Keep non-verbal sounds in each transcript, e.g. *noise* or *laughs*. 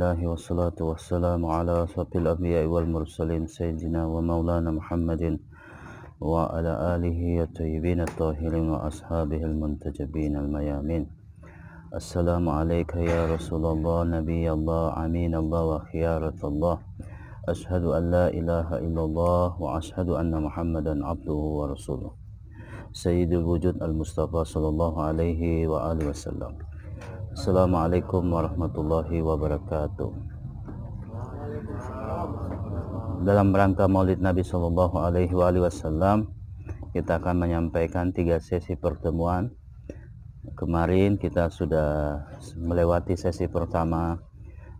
الحمد لله والصلاة والسلام على أشرف الأنبياء والمرسلين سيدنا ومولانا محمد وعلى آله الطيبين الطاهرين وأصحابه المنتجبين الميامين. السلام عليك يا رسول الله نبي الله أمين الله وخيارة الله. أشهد أن لا إله إلا الله وأشهد أن محمدا عبده ورسوله. سيد الوجود المصطفى صلى الله عليه وآله وسلم. Assalamualaikum warahmatullahi wabarakatuh. Dalam rangka Maulid Nabi Shallallahu Alaihi Wasallam, kita akan menyampaikan tiga sesi pertemuan. Kemarin kita sudah melewati sesi pertama.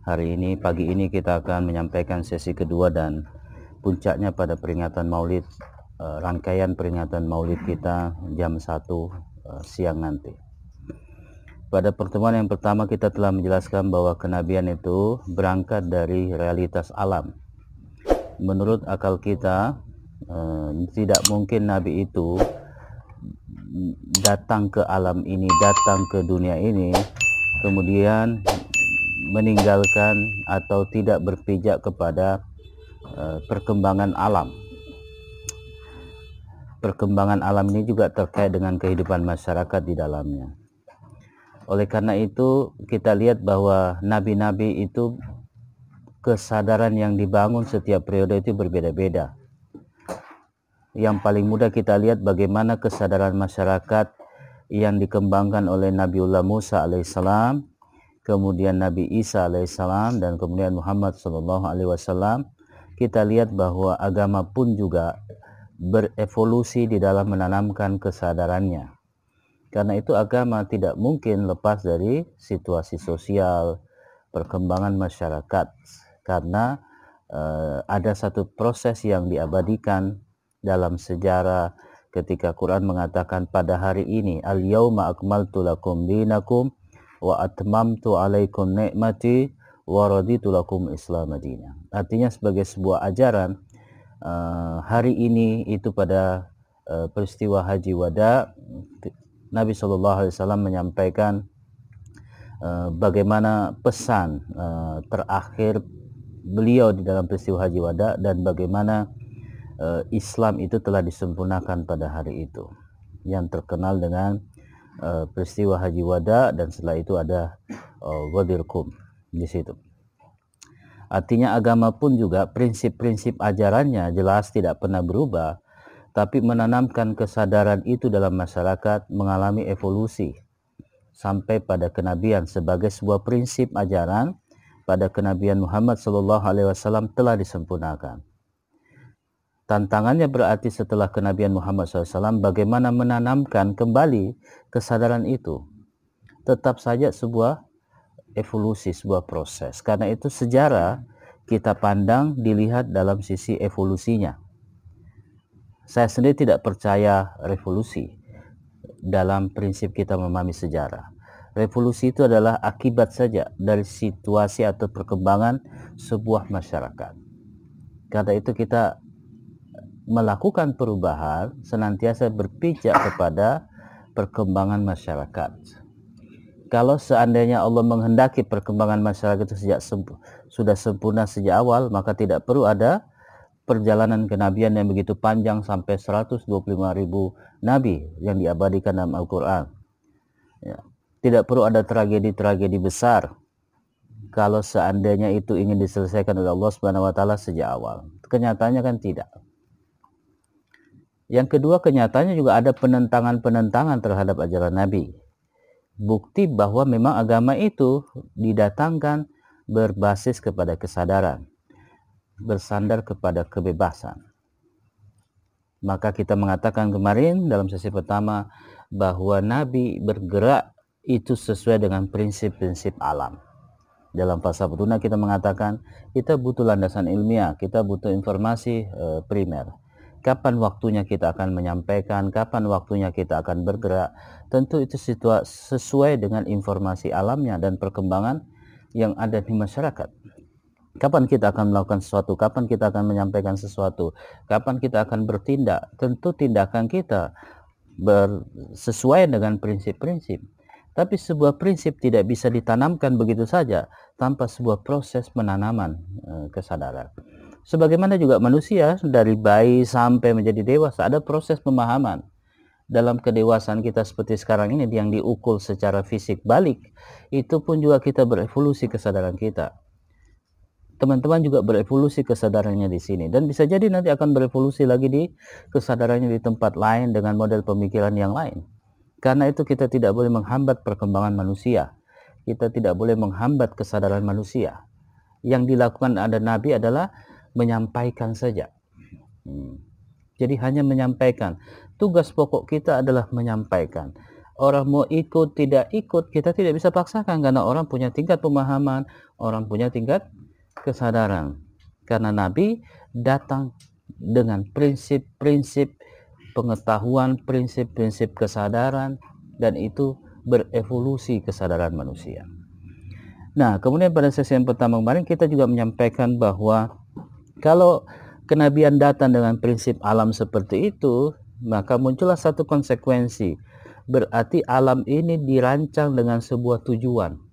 Hari ini pagi ini kita akan menyampaikan sesi kedua dan puncaknya pada peringatan Maulid eh, rangkaian peringatan Maulid kita jam 1 eh, siang nanti. Pada pertemuan yang pertama kita telah menjelaskan bahwa kenabian itu berangkat dari realitas alam. Menurut akal kita, eh, tidak mungkin nabi itu datang ke alam ini, datang ke dunia ini, kemudian meninggalkan atau tidak berpijak kepada eh, perkembangan alam. Perkembangan alam ini juga terkait dengan kehidupan masyarakat di dalamnya oleh karena itu kita lihat bahwa nabi-nabi itu kesadaran yang dibangun setiap periode itu berbeda-beda. Yang paling mudah kita lihat bagaimana kesadaran masyarakat yang dikembangkan oleh Nabiullah Musa alaihissalam, kemudian Nabi Isa alaihissalam dan kemudian Muhammad sallallahu alaihi wasallam. Kita lihat bahwa agama pun juga berevolusi di dalam menanamkan kesadarannya karena itu agama tidak mungkin lepas dari situasi sosial, perkembangan masyarakat. Karena uh, ada satu proses yang diabadikan dalam sejarah ketika Quran mengatakan pada hari ini al-yauma akmaltu lakum dinakum wa atmamtu alaikum ni'mati wa raditu lakum islam madina. Artinya sebagai sebuah ajaran uh, hari ini itu pada uh, peristiwa haji wada Nabi Shallallahu Alaihi Wasallam menyampaikan uh, bagaimana pesan uh, terakhir beliau di dalam peristiwa Haji Wada dan bagaimana uh, Islam itu telah disempurnakan pada hari itu yang terkenal dengan uh, peristiwa Haji Wada dan setelah itu ada uh, Wadirkum di situ. Artinya agama pun juga prinsip-prinsip ajarannya jelas tidak pernah berubah tapi menanamkan kesadaran itu dalam masyarakat mengalami evolusi sampai pada kenabian sebagai sebuah prinsip ajaran pada kenabian Muhammad Shallallahu Alaihi Wasallam telah disempurnakan. Tantangannya berarti setelah kenabian Muhammad SAW bagaimana menanamkan kembali kesadaran itu. Tetap saja sebuah evolusi, sebuah proses. Karena itu sejarah kita pandang dilihat dalam sisi evolusinya saya sendiri tidak percaya revolusi dalam prinsip kita memahami sejarah. Revolusi itu adalah akibat saja dari situasi atau perkembangan sebuah masyarakat. Karena itu kita melakukan perubahan senantiasa berpijak kepada perkembangan masyarakat. Kalau seandainya Allah menghendaki perkembangan masyarakat itu sejak sudah sempurna sejak awal, maka tidak perlu ada perjalanan kenabian yang begitu panjang sampai 125 ribu nabi yang diabadikan dalam Al-Quran. Ya. Tidak perlu ada tragedi-tragedi besar kalau seandainya itu ingin diselesaikan oleh Allah Subhanahu wa taala sejak awal. Kenyataannya kan tidak. Yang kedua kenyataannya juga ada penentangan-penentangan terhadap ajaran Nabi. Bukti bahwa memang agama itu didatangkan berbasis kepada kesadaran bersandar kepada kebebasan. Maka kita mengatakan kemarin dalam sesi pertama bahwa Nabi bergerak itu sesuai dengan prinsip-prinsip alam. Dalam fasa petuna kita mengatakan kita butuh landasan ilmiah, kita butuh informasi e, primer. Kapan waktunya kita akan menyampaikan, kapan waktunya kita akan bergerak, tentu itu sesuai dengan informasi alamnya dan perkembangan yang ada di masyarakat. Kapan kita akan melakukan sesuatu? Kapan kita akan menyampaikan sesuatu? Kapan kita akan bertindak? Tentu tindakan kita sesuai dengan prinsip-prinsip. Tapi sebuah prinsip tidak bisa ditanamkan begitu saja tanpa sebuah proses penanaman e, kesadaran. Sebagaimana juga manusia dari bayi sampai menjadi dewasa ada proses pemahaman. Dalam kedewasaan kita seperti sekarang ini yang diukur secara fisik balik, itu pun juga kita berevolusi kesadaran kita. Teman-teman juga berevolusi kesadarannya di sini dan bisa jadi nanti akan berevolusi lagi di kesadarannya di tempat lain dengan model pemikiran yang lain. Karena itu kita tidak boleh menghambat perkembangan manusia. Kita tidak boleh menghambat kesadaran manusia. Yang dilakukan ada Nabi adalah menyampaikan saja. Hmm. Jadi hanya menyampaikan. Tugas pokok kita adalah menyampaikan. Orang mau ikut, tidak ikut, kita tidak bisa paksakan karena orang punya tingkat pemahaman, orang punya tingkat kesadaran. Karena Nabi datang dengan prinsip-prinsip pengetahuan prinsip-prinsip kesadaran dan itu berevolusi kesadaran manusia. Nah, kemudian pada sesi yang pertama kemarin kita juga menyampaikan bahwa kalau kenabian datang dengan prinsip alam seperti itu, maka muncullah satu konsekuensi. Berarti alam ini dirancang dengan sebuah tujuan.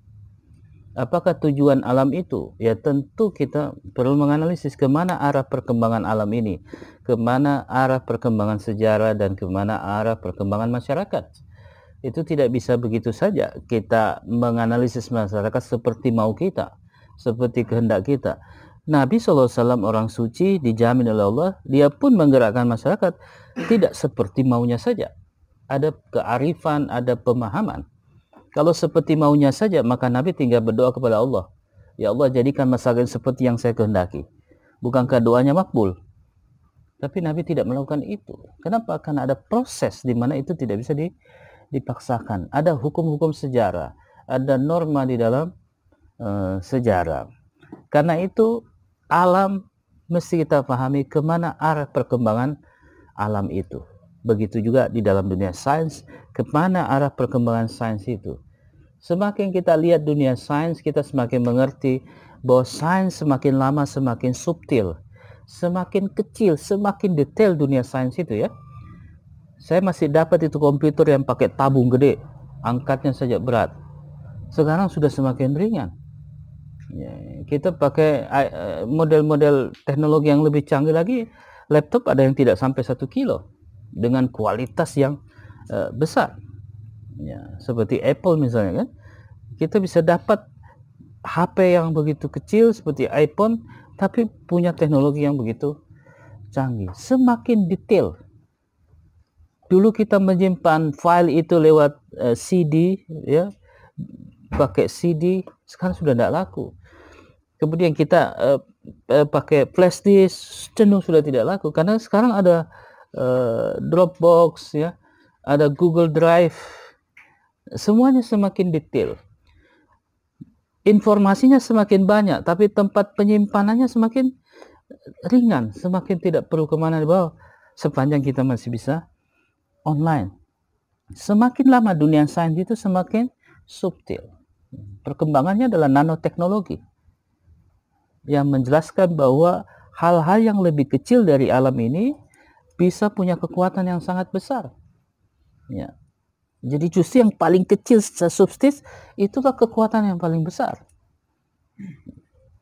Apakah tujuan alam itu? Ya tentu kita perlu menganalisis ke mana arah perkembangan alam ini ke mana arah perkembangan sejarah dan ke mana arah perkembangan masyarakat. Itu tidak bisa begitu saja kita menganalisis masyarakat seperti mau kita, seperti kehendak kita. Nabi SAW orang suci dijamin oleh Allah, dia pun menggerakkan masyarakat tidak seperti maunya saja. Ada kearifan, ada pemahaman. Kalau seperti maunya saja, maka Nabi tinggal berdoa kepada Allah. Ya Allah, jadikan masyarakat seperti yang saya kehendaki. Bukankah doanya makbul? Tapi Nabi tidak melakukan itu. Kenapa? Karena ada proses di mana itu tidak bisa dipaksakan. Ada hukum-hukum sejarah, ada norma di dalam uh, sejarah. Karena itu alam mesti kita pahami ke mana arah perkembangan alam itu. Begitu juga di dalam dunia sains, ke mana arah perkembangan sains itu. Semakin kita lihat dunia sains, kita semakin mengerti bahwa sains semakin lama semakin subtil semakin kecil, semakin detail dunia sains itu ya. Saya masih dapat itu komputer yang pakai tabung gede, angkatnya saja berat. Sekarang sudah semakin ringan. Ya, kita pakai eh, model-model teknologi yang lebih canggih lagi, laptop ada yang tidak sampai satu kilo dengan kualitas yang uh, besar. Ya, seperti Apple misalnya kan, kita bisa dapat HP yang begitu kecil seperti iPhone tapi punya teknologi yang begitu canggih. Semakin detail. Dulu kita menyimpan file itu lewat uh, eh, CD, ya, pakai CD, sekarang sudah tidak laku. Kemudian kita uh, pakai flash disk, cenderung sudah tidak laku karena sekarang ada uh, Dropbox, ya, ada Google Drive, semuanya semakin detail informasinya semakin banyak, tapi tempat penyimpanannya semakin ringan, semakin tidak perlu ke mana dibawa, sepanjang kita masih bisa online. Semakin lama dunia sains itu semakin subtil. Perkembangannya adalah nanoteknologi yang menjelaskan bahwa hal-hal yang lebih kecil dari alam ini bisa punya kekuatan yang sangat besar. Ya. Jadi justru yang paling kecil secara substis itulah kekuatan yang paling besar.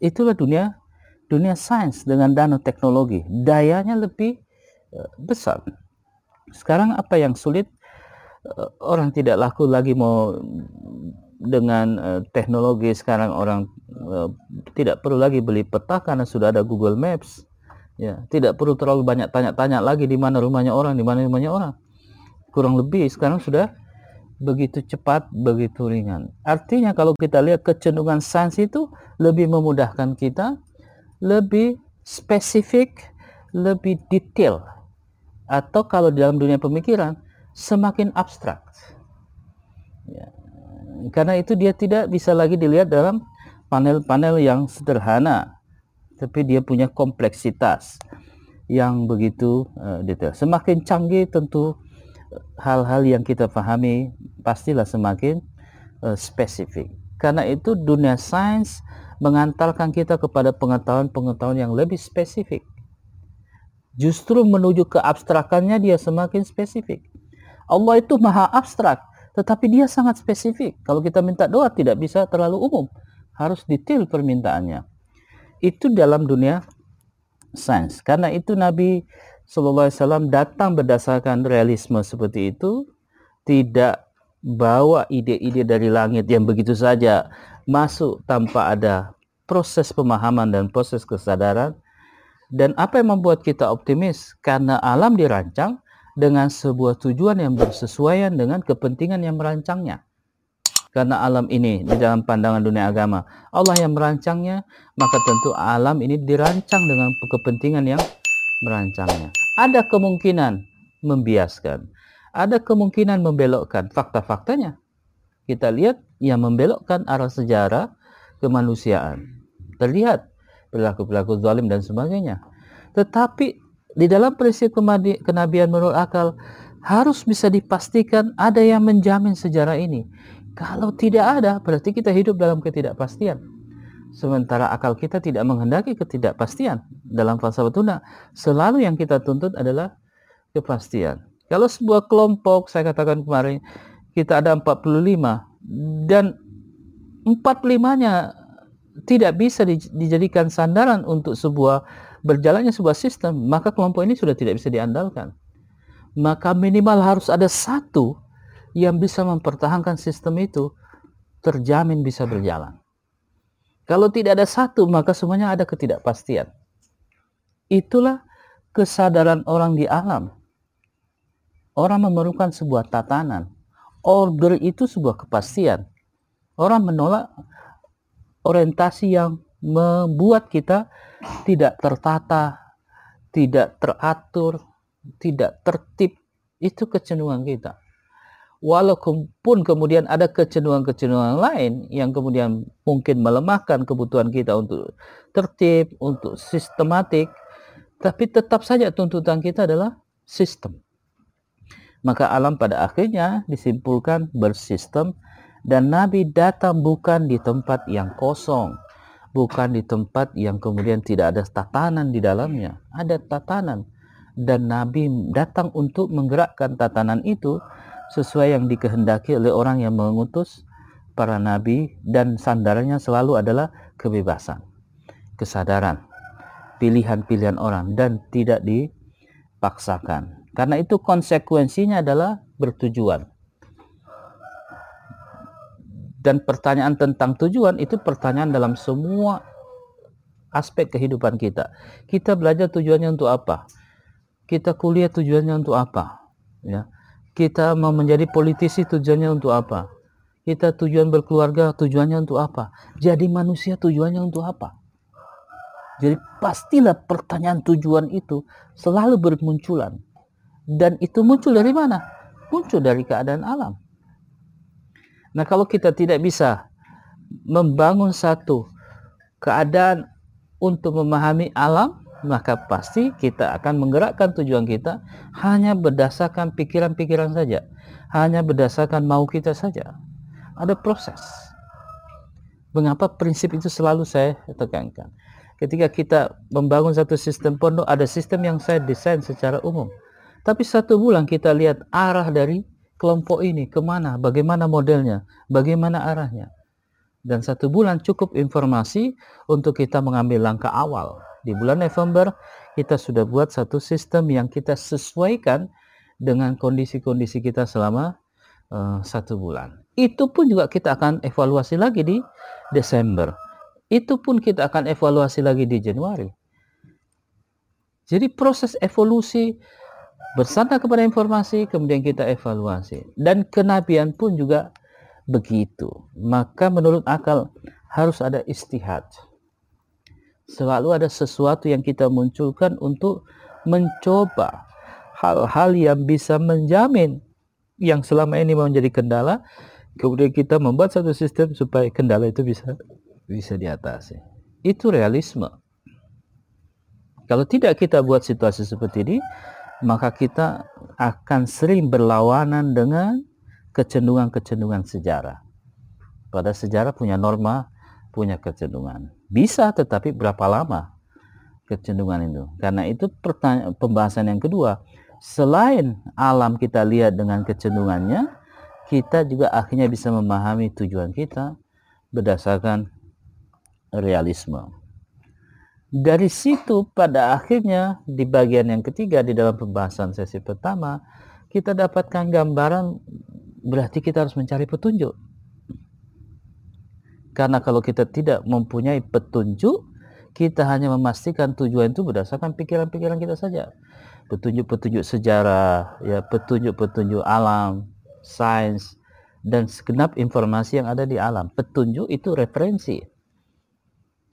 Itulah dunia dunia sains dengan teknologi Dayanya lebih uh, besar. Sekarang apa yang sulit uh, orang tidak laku lagi mau dengan uh, teknologi sekarang orang tidak perlu lagi beli peta karena sudah ada Google Maps. Ya, tidak perlu terlalu banyak tanya-tanya lagi di mana rumahnya orang, di mana rumahnya orang. Kurang lebih sekarang sudah begitu cepat, begitu ringan. Artinya kalau kita lihat kecenderungan sains itu lebih memudahkan kita, lebih spesifik, lebih detail. Atau kalau dalam dunia pemikiran, semakin abstrak. Ya. Karena itu dia tidak bisa lagi dilihat dalam panel-panel yang sederhana, tapi dia punya kompleksitas yang begitu uh, detail. Semakin canggih tentu hal-hal yang kita pahami pastilah semakin uh, spesifik. Karena itu dunia sains mengantarkan kita kepada pengetahuan-pengetahuan yang lebih spesifik. Justru menuju ke abstrakannya dia semakin spesifik. Allah itu maha abstrak, Tetapi dia sangat spesifik. Kalau kita minta doa tidak bisa terlalu umum. Harus detail permintaannya. Itu dalam dunia sains. Karena itu Nabi SAW datang berdasarkan realisme seperti itu. Tidak bawa ide-ide dari langit yang begitu saja masuk tanpa ada proses pemahaman dan proses kesadaran. Dan apa yang membuat kita optimis? Karena alam dirancang dengan sebuah tujuan yang bersesuaian dengan kepentingan yang merancangnya. Karena alam ini di dalam pandangan dunia agama, Allah yang merancangnya, maka tentu alam ini dirancang dengan kepentingan yang merancangnya. Ada kemungkinan membiaskan, ada kemungkinan membelokkan fakta-faktanya. Kita lihat yang membelokkan arah sejarah kemanusiaan. Terlihat perilaku-perilaku zalim dan sebagainya. Tetapi di dalam prinsip kenabian menurut akal harus bisa dipastikan ada yang menjamin sejarah ini. Kalau tidak ada, berarti kita hidup dalam ketidakpastian. Sementara akal kita tidak menghendaki ketidakpastian. Dalam falsafah tuna, selalu yang kita tuntut adalah kepastian. Kalau sebuah kelompok, saya katakan kemarin, kita ada 45, dan 45-nya tidak bisa dijadikan sandaran untuk sebuah berjalannya sebuah sistem, maka kelompok ini sudah tidak bisa diandalkan. Maka minimal harus ada satu yang bisa mempertahankan sistem itu terjamin bisa berjalan. Kalau tidak ada satu, maka semuanya ada ketidakpastian. Itulah kesadaran orang di alam. Orang memerlukan sebuah tatanan. Order itu sebuah kepastian. Orang menolak orientasi yang membuat kita tidak tertata, tidak teratur, tidak tertib. Itu kecenderungan kita. Walaupun kemudian ada kecenderungan-kecenderungan lain yang kemudian mungkin melemahkan kebutuhan kita untuk tertib, untuk sistematik, tapi tetap saja tuntutan kita adalah sistem. Maka alam pada akhirnya disimpulkan bersistem dan Nabi datang bukan di tempat yang kosong, bukan di tempat yang kemudian tidak ada tatanan di dalamnya. Ada tatanan. Dan Nabi datang untuk menggerakkan tatanan itu sesuai yang dikehendaki oleh orang yang mengutus para nabi dan sandarannya selalu adalah kebebasan, kesadaran, pilihan-pilihan orang dan tidak dipaksakan. Karena itu konsekuensinya adalah bertujuan dan pertanyaan tentang tujuan itu pertanyaan dalam semua aspek kehidupan kita. Kita belajar tujuannya untuk apa? Kita kuliah tujuannya untuk apa? Ya. Kita mau menjadi politisi tujuannya untuk apa? Kita tujuan berkeluarga tujuannya untuk apa? Jadi manusia tujuannya untuk apa? Jadi pastilah pertanyaan tujuan itu selalu bermunculan. Dan itu muncul dari mana? Muncul dari keadaan alam. Nah, kalau kita tidak bisa membangun satu keadaan untuk memahami alam, maka pasti kita akan menggerakkan tujuan kita hanya berdasarkan pikiran-pikiran saja, hanya berdasarkan mau kita saja. Ada proses. Mengapa prinsip itu selalu saya tekankan? Ketika kita membangun satu sistem pondok, ada sistem yang saya desain secara umum. Tapi satu bulan kita lihat arah dari kelompok ini ke mana, bagaimana modelnya, bagaimana arahnya. Dan satu bulan cukup informasi untuk kita mengambil langkah awal. Di bulan November kita sudah buat satu sistem yang kita sesuaikan dengan kondisi-kondisi kita selama uh, satu bulan. Itu pun juga kita akan evaluasi lagi di Desember. Itu pun kita akan evaluasi lagi di Januari. Jadi proses evolusi bersandar kepada informasi kemudian kita evaluasi dan kenabian pun juga begitu maka menurut akal harus ada istihad selalu ada sesuatu yang kita munculkan untuk mencoba hal-hal yang bisa menjamin yang selama ini menjadi kendala kemudian kita membuat satu sistem supaya kendala itu bisa bisa diatasi itu realisme kalau tidak kita buat situasi seperti ini maka kita akan sering berlawanan dengan kecenderungan-kecenderungan sejarah. Pada sejarah punya norma, punya kecenderungan. Bisa tetapi berapa lama kecenderungan itu? Karena itu pertanyaan pembahasan yang kedua. Selain alam kita lihat dengan kecenderungannya, kita juga akhirnya bisa memahami tujuan kita berdasarkan realisme. Dari situ pada akhirnya di bagian yang ketiga di dalam pembahasan sesi pertama kita dapatkan gambaran berarti kita harus mencari petunjuk. Karena kalau kita tidak mempunyai petunjuk, kita hanya memastikan tujuan itu berdasarkan pikiran-pikiran kita saja. Petunjuk-petunjuk sejarah, ya petunjuk-petunjuk alam, sains, dan segenap informasi yang ada di alam. Petunjuk itu referensi.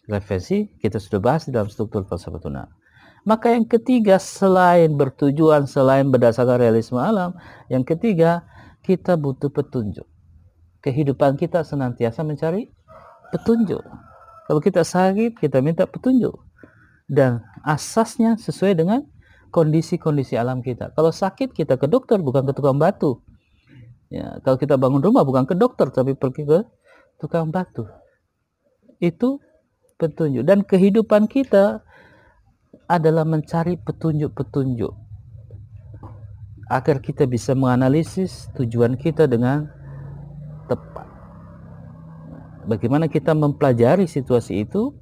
Referensi kita sudah bahas di dalam struktur falsafah tuna. Maka yang ketiga selain bertujuan, selain berdasarkan realisme alam, yang ketiga kita butuh petunjuk. Kehidupan kita senantiasa mencari petunjuk. Kalau kita sakit, kita minta petunjuk. Dan asasnya sesuai dengan kondisi-kondisi alam kita. Kalau sakit, kita ke dokter, bukan ke tukang batu. Ya, kalau kita bangun rumah, bukan ke dokter, tapi pergi ke tukang batu. Itu petunjuk. Dan kehidupan kita adalah mencari petunjuk-petunjuk agar kita bisa menganalisis tujuan kita dengan tepat bagaimana kita mempelajari situasi itu?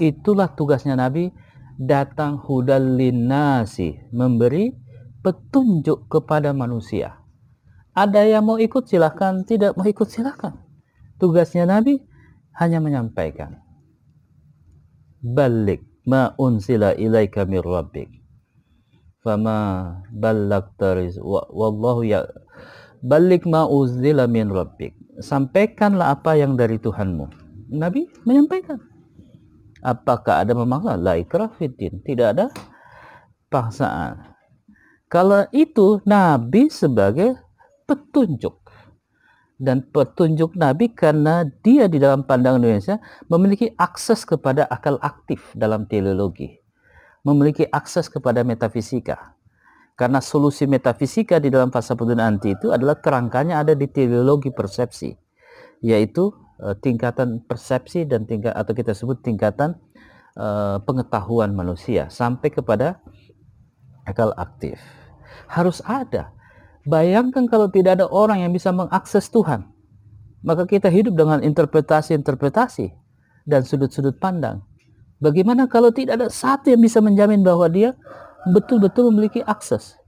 Itulah tugasnya Nabi datang hudal linasi memberi petunjuk kepada manusia. Ada yang mau ikut silahkan tidak mau ikut silahkan tugasnya Nabi hanya menyampaikan. Balik ma unsila ilaika mir rabbik. Fama ballagta wallahu ya balik ma uzila min rabbik sampaikanlah apa yang dari Tuhanmu. Nabi menyampaikan. Apakah ada memaksa? La ikrah Tidak ada paksaan. Kalau itu Nabi sebagai petunjuk. Dan petunjuk Nabi karena dia di dalam pandangan Indonesia memiliki akses kepada akal aktif dalam teleologi. Memiliki akses kepada metafisika. Karena solusi metafisika di dalam fasa petunjuk anti itu adalah kerangkanya ada di teleologi persepsi, yaitu uh, tingkatan persepsi dan tingkat atau kita sebut tingkatan uh, pengetahuan manusia sampai kepada akal aktif. Harus ada. Bayangkan kalau tidak ada orang yang bisa mengakses Tuhan, maka kita hidup dengan interpretasi-interpretasi dan sudut-sudut pandang. Bagaimana kalau tidak ada satu yang bisa menjamin bahwa dia betul-betul memiliki akses.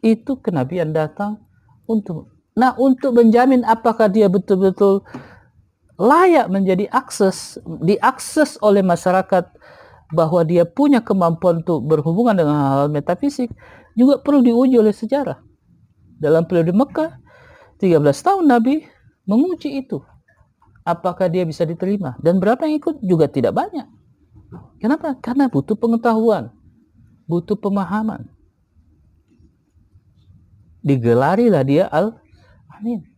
Itu kenabian datang untuk Nah, untuk menjamin apakah dia betul-betul layak menjadi akses, diakses oleh masyarakat bahwa dia punya kemampuan untuk berhubungan dengan hal-hal metafisik juga perlu diuji oleh sejarah. Dalam periode Mekah, 13 tahun Nabi menguji itu. Apakah dia bisa diterima? Dan berapa yang ikut juga tidak banyak. Kenapa? Karena butuh pengetahuan butuh pemahaman. Digelarilah dia Al-Amin.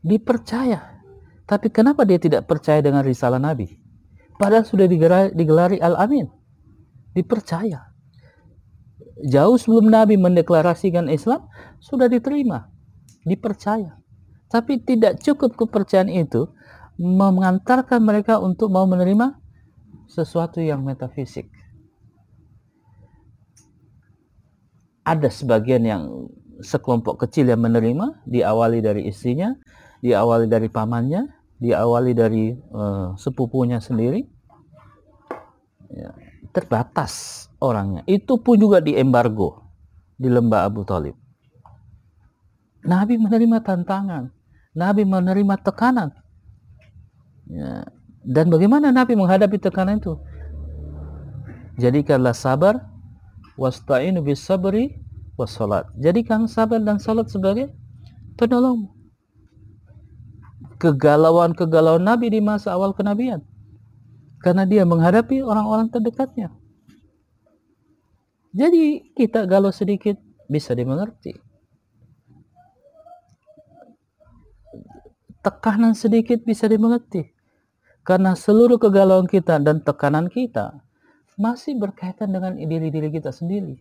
Dipercaya. Tapi kenapa dia tidak percaya dengan risalah Nabi? Padahal sudah digelari, digelari Al-Amin. Dipercaya. Jauh sebelum Nabi mendeklarasikan Islam, sudah diterima. Dipercaya. Tapi tidak cukup kepercayaan itu mengantarkan mereka untuk mau menerima sesuatu yang metafisik. Ada sebagian yang sekelompok kecil yang menerima diawali dari istrinya diawali dari pamannya diawali dari uh, sepupunya sendiri. Ya, terbatas orangnya. Itu pun juga di embargo di lembah Abu Talib. Nabi menerima tantangan Nabi menerima tekanan. Ya. dan bagaimana Nabi menghadapi tekanan itu? Jadikanlah sabar wasta'inu bis sabri was salat. Jadikan sabar dan salat sebagai penolong. Kegalauan-kegalauan Nabi di masa awal kenabian. Karena dia menghadapi orang-orang terdekatnya. Jadi kita galau sedikit bisa dimengerti. Tekanan sedikit bisa dimengerti. Karena seluruh kegalauan kita dan tekanan kita masih berkaitan dengan diri-diri kita sendiri.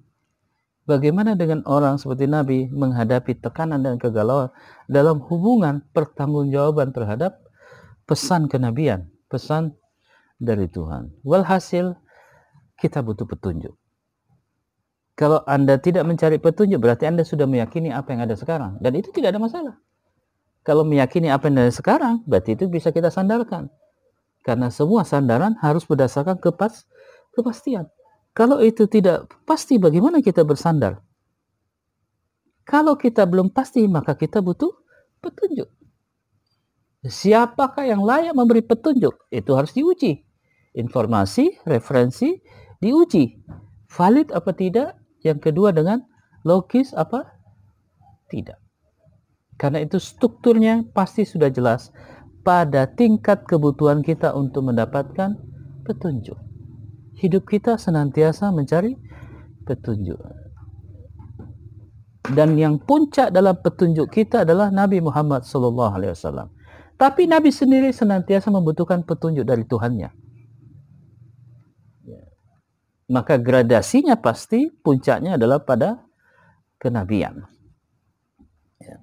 Bagaimana dengan orang seperti Nabi menghadapi tekanan dan kegalauan dalam hubungan pertanggungjawaban terhadap pesan kenabian, pesan dari Tuhan. Walhasil kita butuh petunjuk. Kalau Anda tidak mencari petunjuk, berarti Anda sudah meyakini apa yang ada sekarang. Dan itu tidak ada masalah. Kalau meyakini apa yang ada sekarang, berarti itu bisa kita sandarkan. Karena semua sandaran harus berdasarkan kepas, kepastian. Kalau itu tidak pasti, bagaimana kita bersandar? Kalau kita belum pasti, maka kita butuh petunjuk. Siapakah yang layak memberi petunjuk? Itu harus diuji. Informasi, referensi, diuji. Valid apa tidak? Yang kedua dengan logis apa? Tidak. Karena itu strukturnya pasti sudah jelas pada tingkat kebutuhan kita untuk mendapatkan petunjuk. Hidup kita senantiasa mencari petunjuk. Dan yang puncak dalam petunjuk kita adalah Nabi Muhammad SAW. Tapi Nabi sendiri senantiasa membutuhkan petunjuk dari Tuhannya maka gradasinya pasti puncaknya adalah pada kenabian. Ya.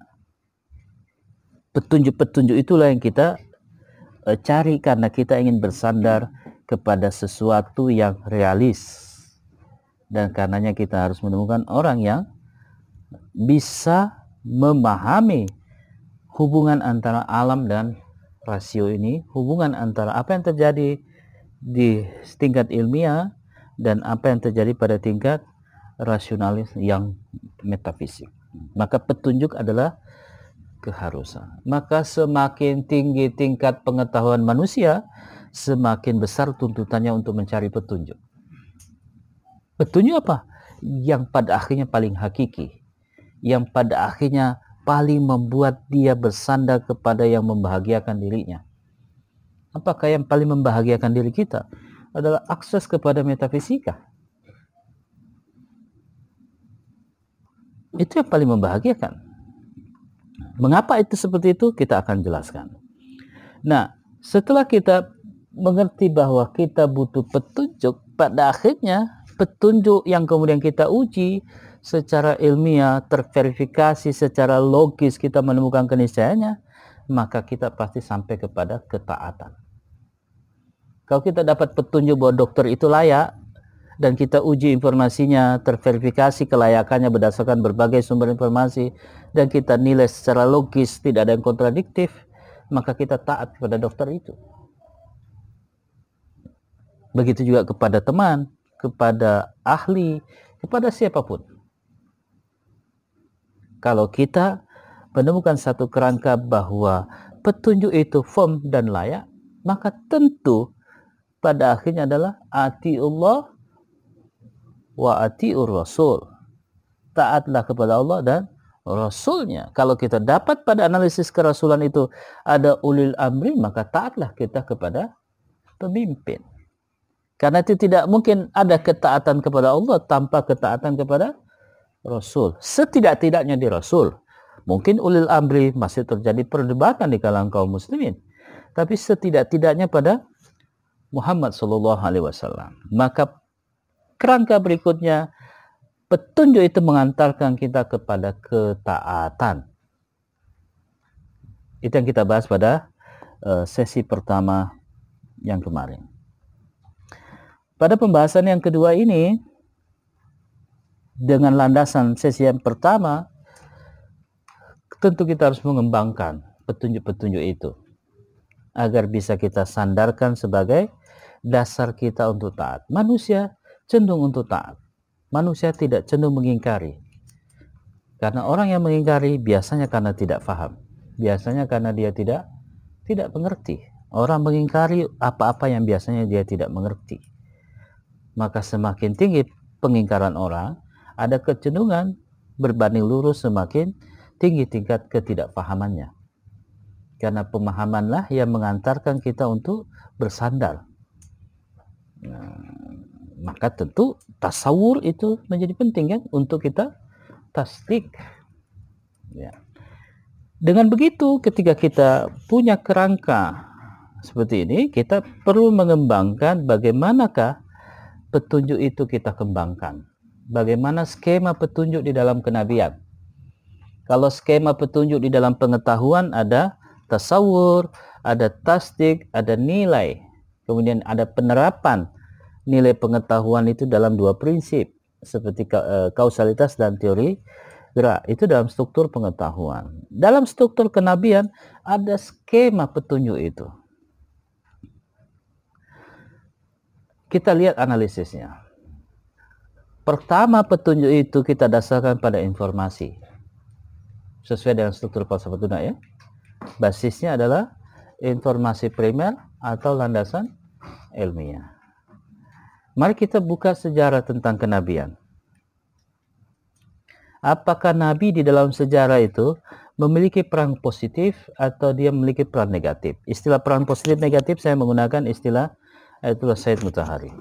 Petunjuk-petunjuk itulah yang kita uh, cari karena kita ingin bersandar kepada sesuatu yang realis. Dan karenanya kita harus menemukan orang yang bisa memahami hubungan antara alam dan rasio ini, hubungan antara apa yang terjadi di tingkat ilmiah dan apa yang terjadi pada tingkat rasionalis yang metafisik. Maka petunjuk adalah keharusan. Maka semakin tinggi tingkat pengetahuan manusia, semakin besar tuntutannya untuk mencari petunjuk. Petunjuk apa? Yang pada akhirnya paling hakiki. Yang pada akhirnya paling membuat dia bersandar kepada yang membahagiakan dirinya. Apakah yang paling membahagiakan diri kita? adalah akses kepada metafisika. Itu yang paling membahagiakan. Mengapa itu seperti itu? Kita akan jelaskan. Nah, setelah kita mengerti bahwa kita butuh petunjuk, pada akhirnya petunjuk yang kemudian kita uji secara ilmiah, terverifikasi secara logis, kita menemukan keniscayaannya, maka kita pasti sampai kepada ketaatan. Kalau kita dapat petunjuk bahwa dokter itu layak dan kita uji informasinya, terverifikasi kelayakannya berdasarkan berbagai sumber informasi dan kita nilai secara logis tidak ada yang kontradiktif, maka kita taat kepada dokter itu. Begitu juga kepada teman, kepada ahli, kepada siapa pun. Kalau kita menemukan satu kerangka bahwa petunjuk itu firm dan layak, maka tentu pada akhirnya adalah Allah wa atiur rasul. Taatlah kepada Allah dan Rasulnya. Kalau kita dapat pada analisis kerasulan itu ada ulil amri, maka taatlah kita kepada pemimpin. Karena itu tidak mungkin ada ketaatan kepada Allah tanpa ketaatan kepada Rasul. Setidak-tidaknya di Rasul. Mungkin ulil amri masih terjadi perdebatan di kalangan kaum muslimin. Tapi setidak-tidaknya pada Muhammad Shallallahu Alaihi Wasallam. Maka kerangka berikutnya petunjuk itu mengantarkan kita kepada ketaatan. Itu yang kita bahas pada uh, sesi pertama yang kemarin. Pada pembahasan yang kedua ini, dengan landasan sesi yang pertama, tentu kita harus mengembangkan petunjuk-petunjuk itu agar bisa kita sandarkan sebagai dasar kita untuk taat. Manusia cenderung untuk taat. Manusia tidak cenderung mengingkari. Karena orang yang mengingkari biasanya karena tidak faham. Biasanya karena dia tidak tidak mengerti. Orang mengingkari apa-apa yang biasanya dia tidak mengerti. Maka semakin tinggi pengingkaran orang, ada kecenderungan berbanding lurus semakin tinggi tingkat ketidakfahamannya. Karena pemahamanlah yang mengantarkan kita untuk bersandar. Nah, maka tentu tasawur itu menjadi penting kan untuk kita tasdik. Ya. Dengan begitu ketika kita punya kerangka seperti ini, kita perlu mengembangkan bagaimanakah petunjuk itu kita kembangkan. Bagaimana skema petunjuk di dalam kenabian. Kalau skema petunjuk di dalam pengetahuan ada tasawur, ada tasdik, ada nilai. Kemudian ada penerapan nilai pengetahuan itu dalam dua prinsip. seperti eh, kausalitas dan teori gerak itu dalam struktur pengetahuan. Dalam struktur kenabian ada skema petunjuk itu. Kita lihat analisisnya. Pertama petunjuk itu kita dasarkan pada informasi. Sesuai dengan struktur falsafah tuna ya. Basisnya adalah informasi primer atau landasan ilmiah. Mari kita buka sejarah tentang kenabian apakah Nabi di dalam sejarah itu memiliki peran positif atau dia memiliki peran negatif. Istilah peran positif negatif saya menggunakan istilah Ayatullah Said Mutahari.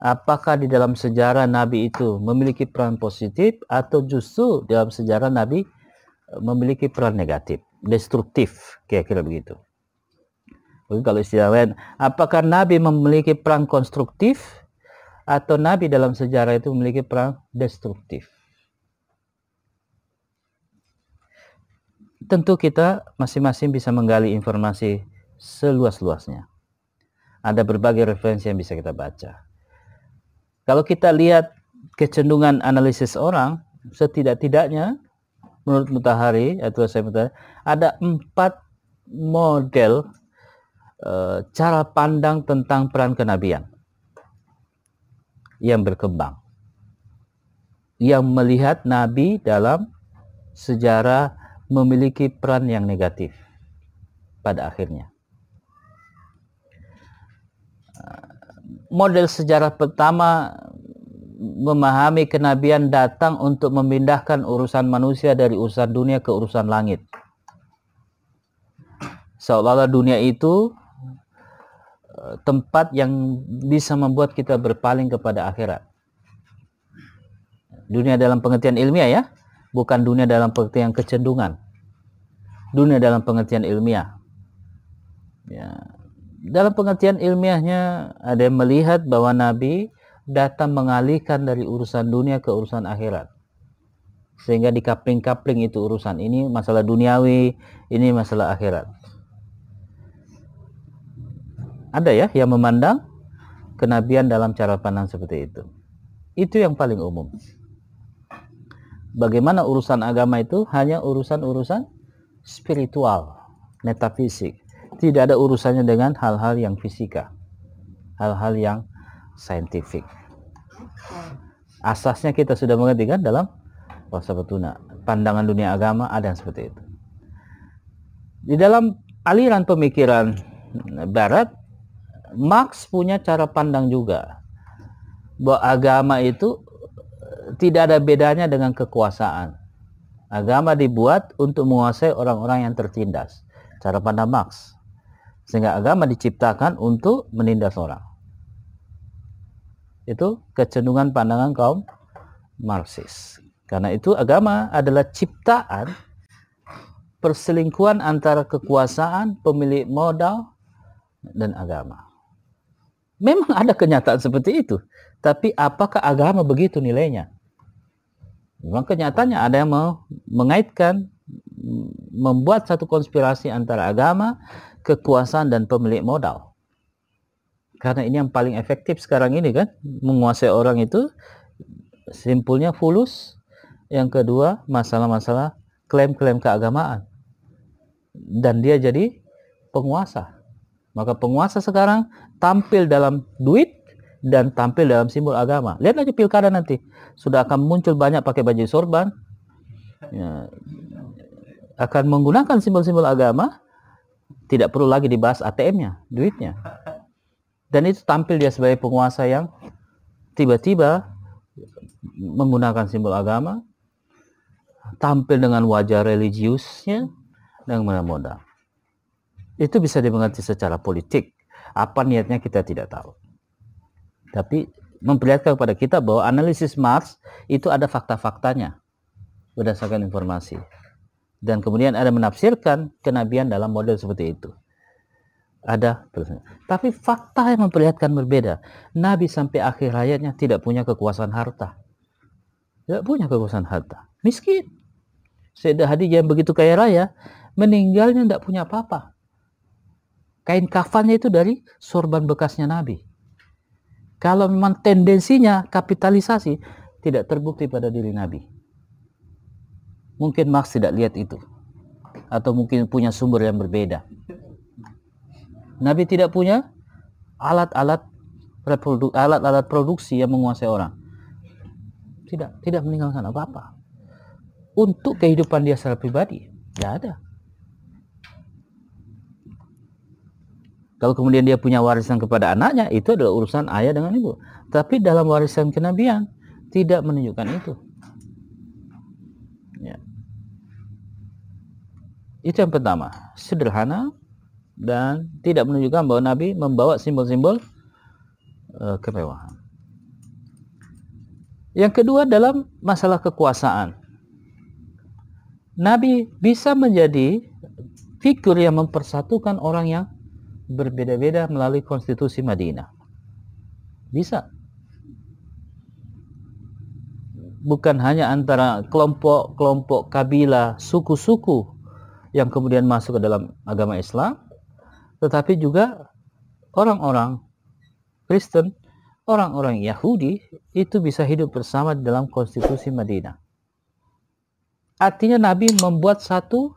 Apakah di dalam sejarah Nabi itu memiliki peran positif atau justru dalam sejarah Nabi eh, memiliki peran negatif, destruktif, kira-kira begitu. Mungkin kalau istilah lain, apakah Nabi memiliki peran konstruktif atau Nabi dalam sejarah itu memiliki peran destruktif? tentu kita masing-masing bisa menggali informasi seluas-luasnya. Ada berbagai referensi yang bisa kita baca. Kalau kita lihat kecenderungan analisis orang, setidak-tidaknya menurut Mutahari atau saya Mutahari, ada empat model e, cara pandang tentang peran kenabian yang berkembang. Yang melihat Nabi dalam sejarah memiliki peran yang negatif pada akhirnya. Model sejarah pertama memahami kenabian datang untuk memindahkan urusan manusia dari urusan dunia ke urusan langit. Seolah-olah dunia itu eh, tempat yang bisa membuat kita berpaling kepada akhirat. Dunia dalam pengertian ilmiah ya, bukan dunia dalam pengertian kecenderungan. Dunia dalam pengertian ilmiah. Ya. Dalam pengertian ilmiahnya ada yang melihat bahwa Nabi datang mengalihkan dari urusan dunia ke urusan akhirat. Sehingga dikapling-kapling itu urusan ini masalah duniawi, ini masalah akhirat. Ada ya yang memandang kenabian dalam cara pandang seperti itu. Itu yang paling umum bagaimana urusan agama itu hanya urusan-urusan spiritual, metafisik. Tidak ada urusannya dengan hal-hal yang fisika, hal-hal yang saintifik. Asasnya kita sudah mengerti kan dalam bahasa betuna. Pandangan dunia agama ada yang seperti itu. Di dalam aliran pemikiran barat, Marx punya cara pandang juga bahwa agama itu tidak ada bedanya dengan kekuasaan. Agama dibuat untuk menguasai orang-orang yang tertindas. Cara pandang Marx. Sehingga agama diciptakan untuk menindas orang. Itu kecenderungan pandangan kaum Marxis. Karena itu agama adalah ciptaan perselingkuhan antara kekuasaan, pemilik modal, dan agama. Memang ada kenyataan seperti itu. Tapi apakah agama begitu nilainya? Memang kenyataannya ada yang mau mengaitkan membuat satu konspirasi antara agama, kekuasaan dan pemilik modal. Karena ini yang paling efektif sekarang ini kan, menguasai orang itu simpulnya fulus. Yang kedua, masalah-masalah klaim-klaim keagamaan. Dan dia jadi penguasa. Maka penguasa sekarang tampil dalam duit dan tampil dalam simbol agama. Lihat aja pilkada nanti. Sudah akan muncul banyak pakai baju sorban. Ya, akan menggunakan simbol-simbol agama. Tidak perlu lagi dibahas ATM-nya, duitnya. Dan itu tampil dia sebagai penguasa yang tiba-tiba menggunakan simbol agama. Tampil dengan wajah religiusnya dan modal. Itu bisa dimengerti secara politik. Apa niatnya kita tidak tahu. Tapi memperlihatkan kepada kita bahwa analisis Marx itu ada fakta-faktanya berdasarkan informasi. Dan kemudian ada menafsirkan kenabian dalam model seperti itu. Ada Tapi fakta yang memperlihatkan berbeda. Nabi sampai akhir hayatnya tidak punya kekuasaan harta. Tidak punya kekuasaan harta. Miskin. Sayyidah Hadijah yang begitu kaya raya, meninggalnya tidak punya apa-apa. Kain kafannya itu dari sorban bekasnya Nabi Kalau memang tendensinya kapitalisasi tidak terbukti pada diri Nabi. Mungkin Marx tidak lihat itu. Atau mungkin punya sumber yang berbeda. Nabi tidak punya alat-alat alat-alat produksi yang menguasai orang. Tidak, tidak meninggalkan apa-apa. Untuk kehidupan dia secara pribadi, tidak ada. Kalau kemudian dia punya warisan kepada anaknya, itu adalah urusan ayah dengan ibu. Tapi dalam warisan kenabian, tidak menunjukkan itu. Ya. Itu yang pertama, sederhana dan tidak menunjukkan bahwa Nabi membawa simbol-simbol uh, kemewahan. Yang kedua dalam masalah kekuasaan. Nabi bisa menjadi figur yang mempersatukan orang yang berbeda-beda melalui konstitusi Madinah. Bisa. Bukan hanya antara kelompok-kelompok kabilah, suku-suku yang kemudian masuk ke dalam agama Islam, tetapi juga orang-orang Kristen, orang-orang Yahudi itu bisa hidup bersama dalam konstitusi Madinah. Artinya Nabi membuat satu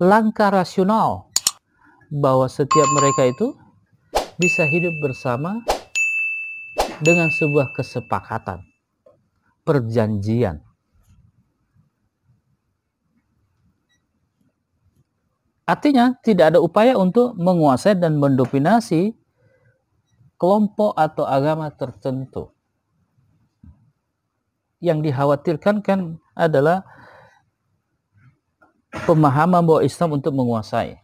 langkah rasional bahwa setiap mereka itu bisa hidup bersama dengan sebuah kesepakatan, perjanjian. Artinya tidak ada upaya untuk menguasai dan mendominasi kelompok atau agama tertentu. Yang dikhawatirkan kan adalah pemahaman bahwa Islam untuk menguasai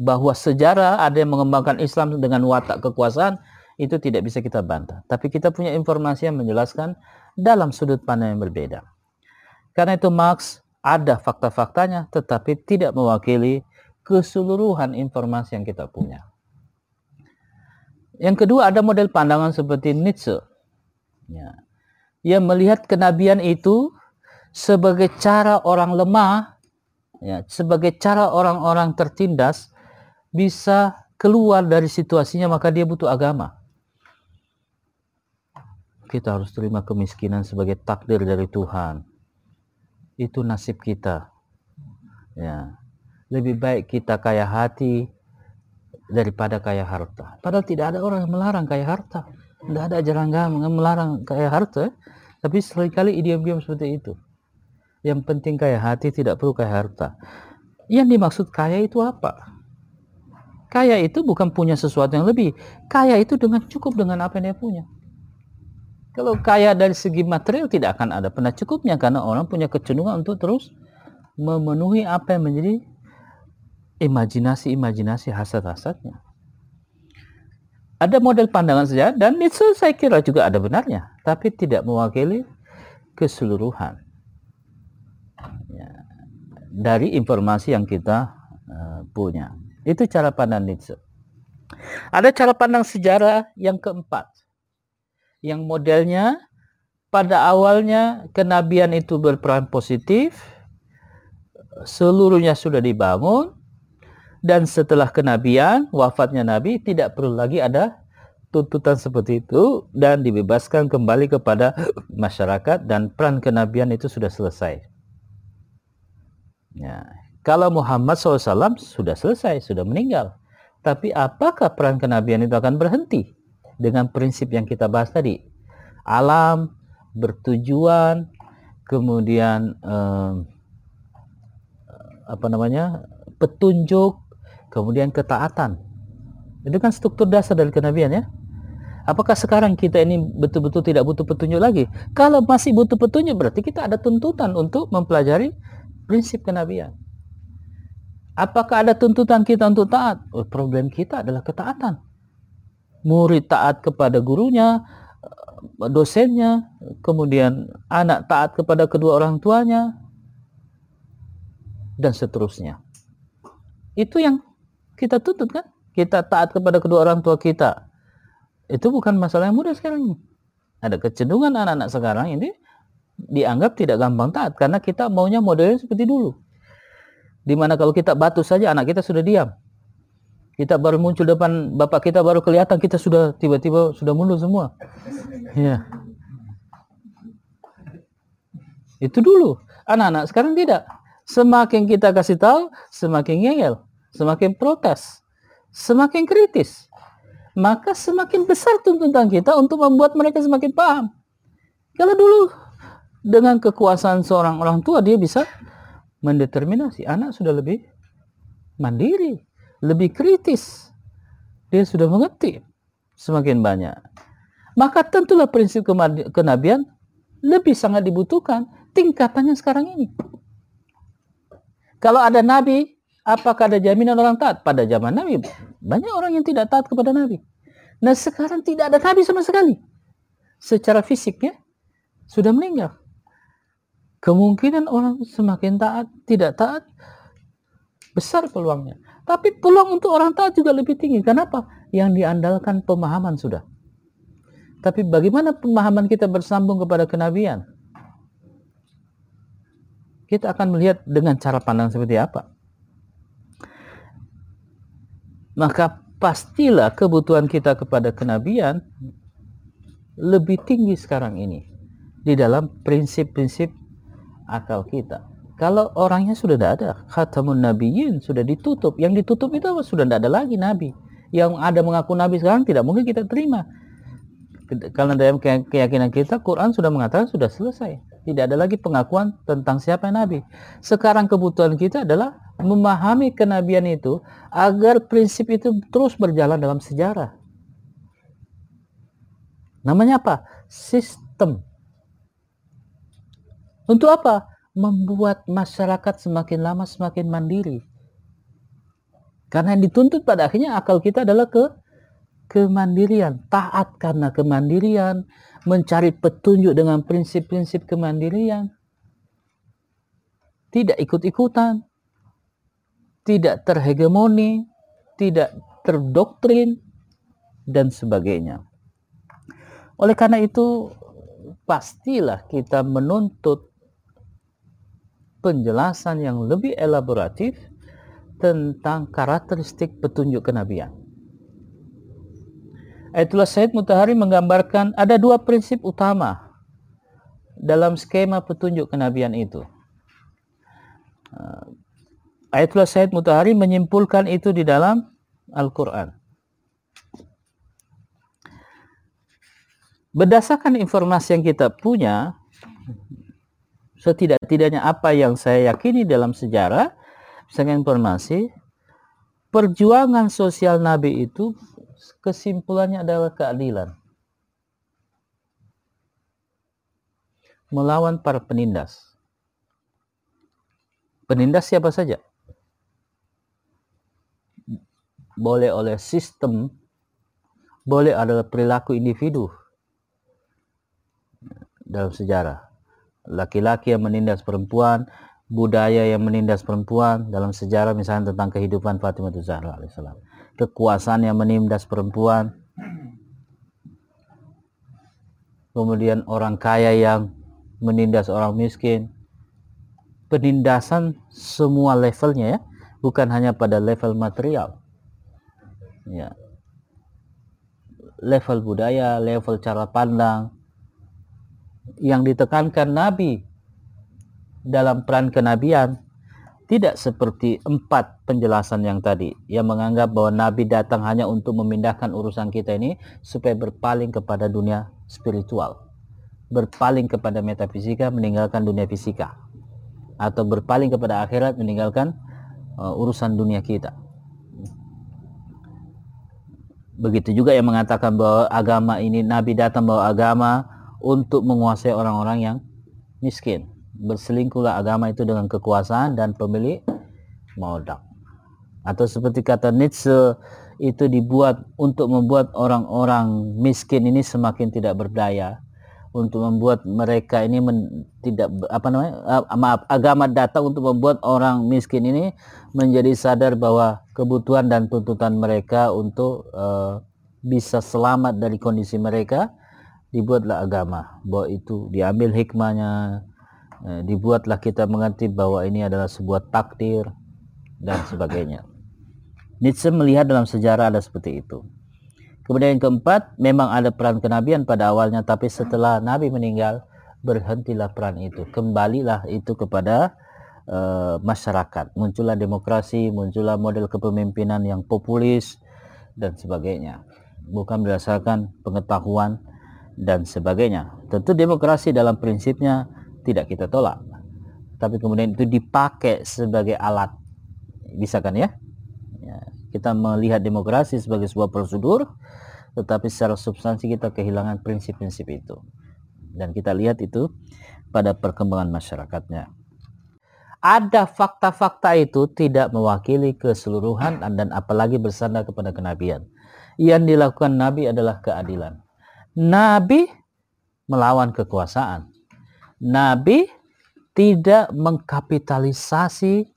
bahwa sejarah ada yang mengembangkan Islam dengan watak kekuasaan itu tidak bisa kita bantah. Tapi kita punya informasi yang menjelaskan dalam sudut pandang yang berbeda. Karena itu Marx ada fakta-faktanya tetapi tidak mewakili keseluruhan informasi yang kita punya. Yang kedua ada model pandangan seperti Nietzsche. Ya. Yang melihat kenabian itu sebagai cara orang lemah ya, sebagai cara orang-orang tertindas bisa keluar dari situasinya maka dia butuh agama. Kita harus terima kemiskinan sebagai takdir dari Tuhan. Itu nasib kita. Ya. Lebih baik kita kaya hati daripada kaya harta. Padahal tidak ada orang yang melarang kaya harta. Tidak ada ajaran agama yang melarang kaya harta. Tapi sering kali idiom-idiom seperti itu. Yang penting kaya hati, tidak perlu kaya harta. Yang dimaksud kaya itu apa? Kaya itu bukan punya sesuatu yang lebih. Kaya itu dengan cukup dengan apa yang dia punya. Kalau kaya dari segi material tidak akan ada pernah cukupnya karena orang punya kecenderungan untuk terus memenuhi apa yang menjadi imajinasi-imajinasi hasad-hasadnya. Ada model pandangan saja dan itu saya kira juga ada benarnya, tapi tidak mewakili keseluruhan dari informasi yang kita uh, punya. Itu cara pandang Nietzsche. Ada cara pandang sejarah yang keempat. Yang modelnya pada awalnya kenabian itu berperan positif, seluruhnya sudah dibangun, dan setelah kenabian, wafatnya Nabi, tidak perlu lagi ada tuntutan seperti itu dan dibebaskan kembali kepada *clears throat* masyarakat dan peran kenabian itu sudah selesai. Ya. Kalau Muhammad SAW sudah selesai, sudah meninggal. Tapi apakah peran kenabian itu akan berhenti? Dengan prinsip yang kita bahas tadi. Alam, bertujuan, kemudian eh, apa namanya petunjuk, kemudian ketaatan. Itu kan struktur dasar dari kenabian ya. Apakah sekarang kita ini betul-betul tidak butuh petunjuk lagi? Kalau masih butuh petunjuk berarti kita ada tuntutan untuk mempelajari prinsip kenabian. Apakah ada tuntutan kita untuk taat? Oh, problem kita adalah ketaatan. Murid taat kepada gurunya, dosennya, kemudian anak taat kepada kedua orang tuanya, dan seterusnya. Itu yang kita tuntut kan? Kita taat kepada kedua orang tua kita. Itu bukan masalah yang mudah sekarang Ada kecenderungan anak-anak sekarang ini dianggap tidak gampang taat karena kita maunya modelnya seperti dulu. Di mana kalau kita batu saja anak kita sudah diam. Kita baru muncul depan bapak kita baru kelihatan kita sudah tiba-tiba sudah mundur semua. Ya. Itu dulu. Anak-anak sekarang tidak. Semakin kita kasih tahu, semakin ngeyel, semakin protes, semakin kritis. Maka semakin besar tuntutan kita untuk membuat mereka semakin paham. Kalau dulu dengan kekuasaan seorang orang tua dia bisa mendeterminasi anak sudah lebih mandiri, lebih kritis. Dia sudah mengerti semakin banyak. Maka tentulah prinsip kenabian lebih sangat dibutuhkan tingkatannya sekarang ini. Kalau ada nabi, apakah ada jaminan orang taat? Pada zaman nabi, banyak orang yang tidak taat kepada nabi. Nah sekarang tidak ada nabi sama sekali. Secara fisiknya sudah meninggal. Kemungkinan orang semakin taat, tidak taat, besar peluangnya. Tapi peluang untuk orang taat juga lebih tinggi. Kenapa? Yang diandalkan pemahaman sudah. Tapi bagaimana pemahaman kita bersambung kepada kenabian? Kita akan melihat dengan cara pandang seperti apa. Maka pastilah kebutuhan kita kepada kenabian lebih tinggi sekarang ini di dalam prinsip-prinsip akal kita. Kalau orangnya sudah tidak ada, khatamun nabiyyin sudah ditutup. Yang ditutup itu apa? Sudah tidak ada lagi nabi. Yang ada mengaku nabi sekarang tidak mungkin kita terima. Karena dalam keyakinan kita, Quran sudah mengatakan sudah selesai. Tidak ada lagi pengakuan tentang siapa nabi. Sekarang kebutuhan kita adalah memahami kenabian itu agar prinsip itu terus berjalan dalam sejarah. Namanya apa? Sistem. Untuk apa? Membuat masyarakat semakin lama semakin mandiri. Karena yang dituntut pada akhirnya akal kita adalah ke kemandirian, taat karena kemandirian, mencari petunjuk dengan prinsip-prinsip kemandirian. Tidak ikut-ikutan, tidak terhegemoni, tidak terdoktrin dan sebagainya. Oleh karena itu pastilah kita menuntut penjelasan yang lebih elaboratif tentang karakteristik petunjuk kenabian. Ayatullah Said Mutahari menggambarkan ada dua prinsip utama dalam skema petunjuk kenabian itu. Uh, Ayatullah Said Mutahari menyimpulkan itu di dalam Al-Quran. Berdasarkan informasi yang kita punya, setidak-tidaknya apa yang saya yakini dalam sejarah, misalnya informasi, perjuangan sosial Nabi itu kesimpulannya adalah keadilan. Melawan para penindas. Penindas siapa saja? Boleh oleh sistem, boleh adalah perilaku individu dalam sejarah laki-laki yang menindas perempuan, budaya yang menindas perempuan dalam sejarah misalnya tentang kehidupan Fatimah Zahra alaihissalam. Kekuasaan yang menindas perempuan. Kemudian orang kaya yang menindas orang miskin. Penindasan semua levelnya ya, bukan hanya pada level material. Ya. Level budaya, level cara pandang, yang ditekankan Nabi dalam peran kenabian tidak seperti empat penjelasan yang tadi yang menganggap bahwa Nabi datang hanya untuk memindahkan urusan kita ini supaya berpaling kepada dunia spiritual berpaling kepada metafisika meninggalkan dunia fisika atau berpaling kepada akhirat meninggalkan uh, urusan dunia kita. Begitu juga yang mengatakan bahwa agama ini Nabi datang bawa agama untuk menguasai orang-orang yang miskin. Berselingkuhlah agama itu dengan kekuasaan dan pemilik modal. Atau seperti kata Nietzsche itu dibuat untuk membuat orang-orang miskin ini semakin tidak berdaya untuk membuat mereka ini men, tidak apa namanya maaf agama datang untuk membuat orang miskin ini menjadi sadar bahwa kebutuhan dan tuntutan mereka untuk uh, bisa selamat dari kondisi mereka dibuatlah agama bahwa itu diambil hikmahnya eh, dibuatlah kita mengerti bahwa ini adalah sebuah takdir dan sebagainya Nietzsche melihat dalam sejarah ada seperti itu. Kemudian yang keempat, memang ada peran kenabian pada awalnya, tapi setelah Nabi meninggal, berhentilah peran itu. Kembalilah itu kepada uh, masyarakat. Muncullah demokrasi, muncullah model kepemimpinan yang populis, dan sebagainya. Bukan berdasarkan pengetahuan dan sebagainya. Tentu demokrasi dalam prinsipnya tidak kita tolak. Tapi kemudian itu dipakai sebagai alat. Bisa kan ya? ya kita melihat demokrasi sebagai sebuah prosedur, tetapi secara substansi kita kehilangan prinsip-prinsip itu. Dan kita lihat itu pada perkembangan masyarakatnya. Ada fakta-fakta itu tidak mewakili keseluruhan dan apalagi bersandar kepada kenabian. Yang dilakukan Nabi adalah keadilan. Nabi melawan kekuasaan. Nabi tidak mengkapitalisasi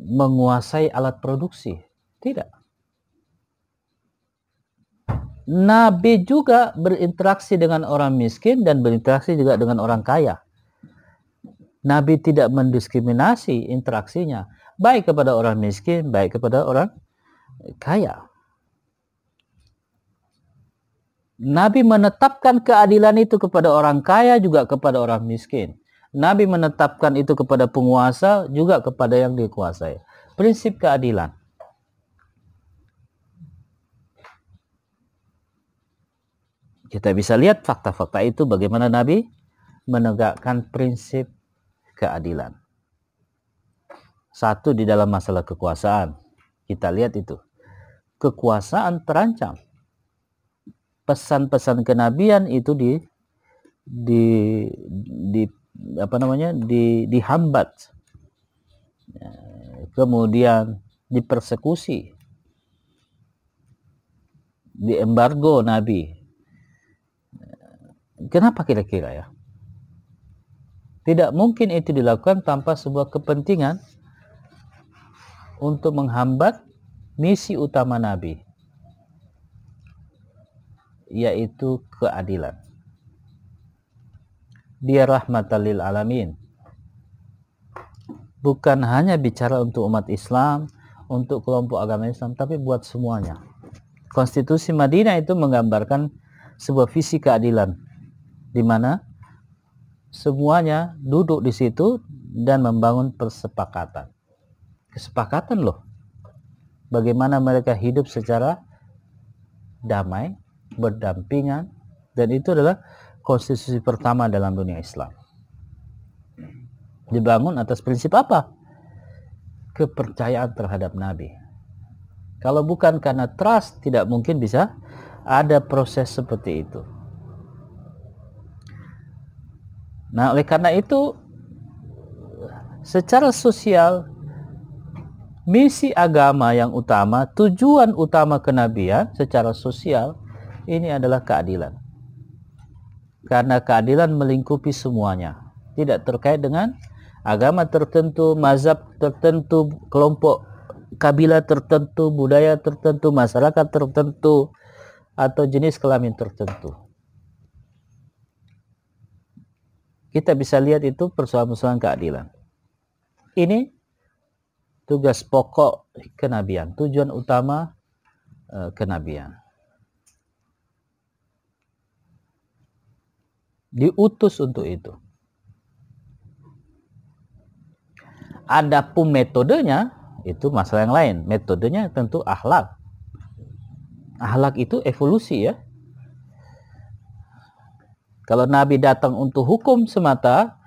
menguasai alat produksi. Tidak. Nabi juga berinteraksi dengan orang miskin dan berinteraksi juga dengan orang kaya. Nabi tidak mendiskriminasi interaksinya, baik kepada orang miskin, baik kepada orang kaya. Nabi menetapkan keadilan itu kepada orang kaya juga kepada orang miskin. Nabi menetapkan itu kepada penguasa juga kepada yang dikuasai. Prinsip keadilan. Kita bisa lihat fakta-fakta itu bagaimana Nabi menegakkan prinsip keadilan. Satu di dalam masalah kekuasaan. Kita lihat itu. Kekuasaan terancam pesan-pesan kenabian itu di di di apa namanya di dihambat. Ya, kemudian dipersekusi. Di embargo nabi. Kenapa kira-kira ya? Tidak mungkin itu dilakukan tanpa sebuah kepentingan untuk menghambat misi utama nabi yaitu keadilan. Dia rahmatalil alamin. Bukan hanya bicara untuk umat Islam, untuk kelompok agama Islam, tapi buat semuanya. Konstitusi Madinah itu menggambarkan sebuah visi keadilan di mana semuanya duduk di situ dan membangun persepakatan. Kesepakatan loh. Bagaimana mereka hidup secara damai, berdampingan dan itu adalah konstitusi pertama dalam dunia Islam. Dibangun atas prinsip apa? Kepercayaan terhadap Nabi. Kalau bukan karena trust, tidak mungkin bisa ada proses seperti itu. Nah, oleh karena itu, secara sosial, misi agama yang utama, tujuan utama kenabian secara sosial ini adalah keadilan. Karena keadilan melingkupi semuanya. Tidak terkait dengan agama tertentu, mazhab tertentu, kelompok kabilah tertentu, budaya tertentu, masyarakat tertentu, atau jenis kelamin tertentu. Kita bisa lihat itu persoalan-persoalan keadilan. Ini tugas pokok kenabian, tujuan utama uh, kenabian. Diutus untuk itu. Adapun metodenya itu masalah yang lain. Metodenya tentu akhlak. Akhlak itu evolusi ya. Kalau Nabi datang untuk hukum semata,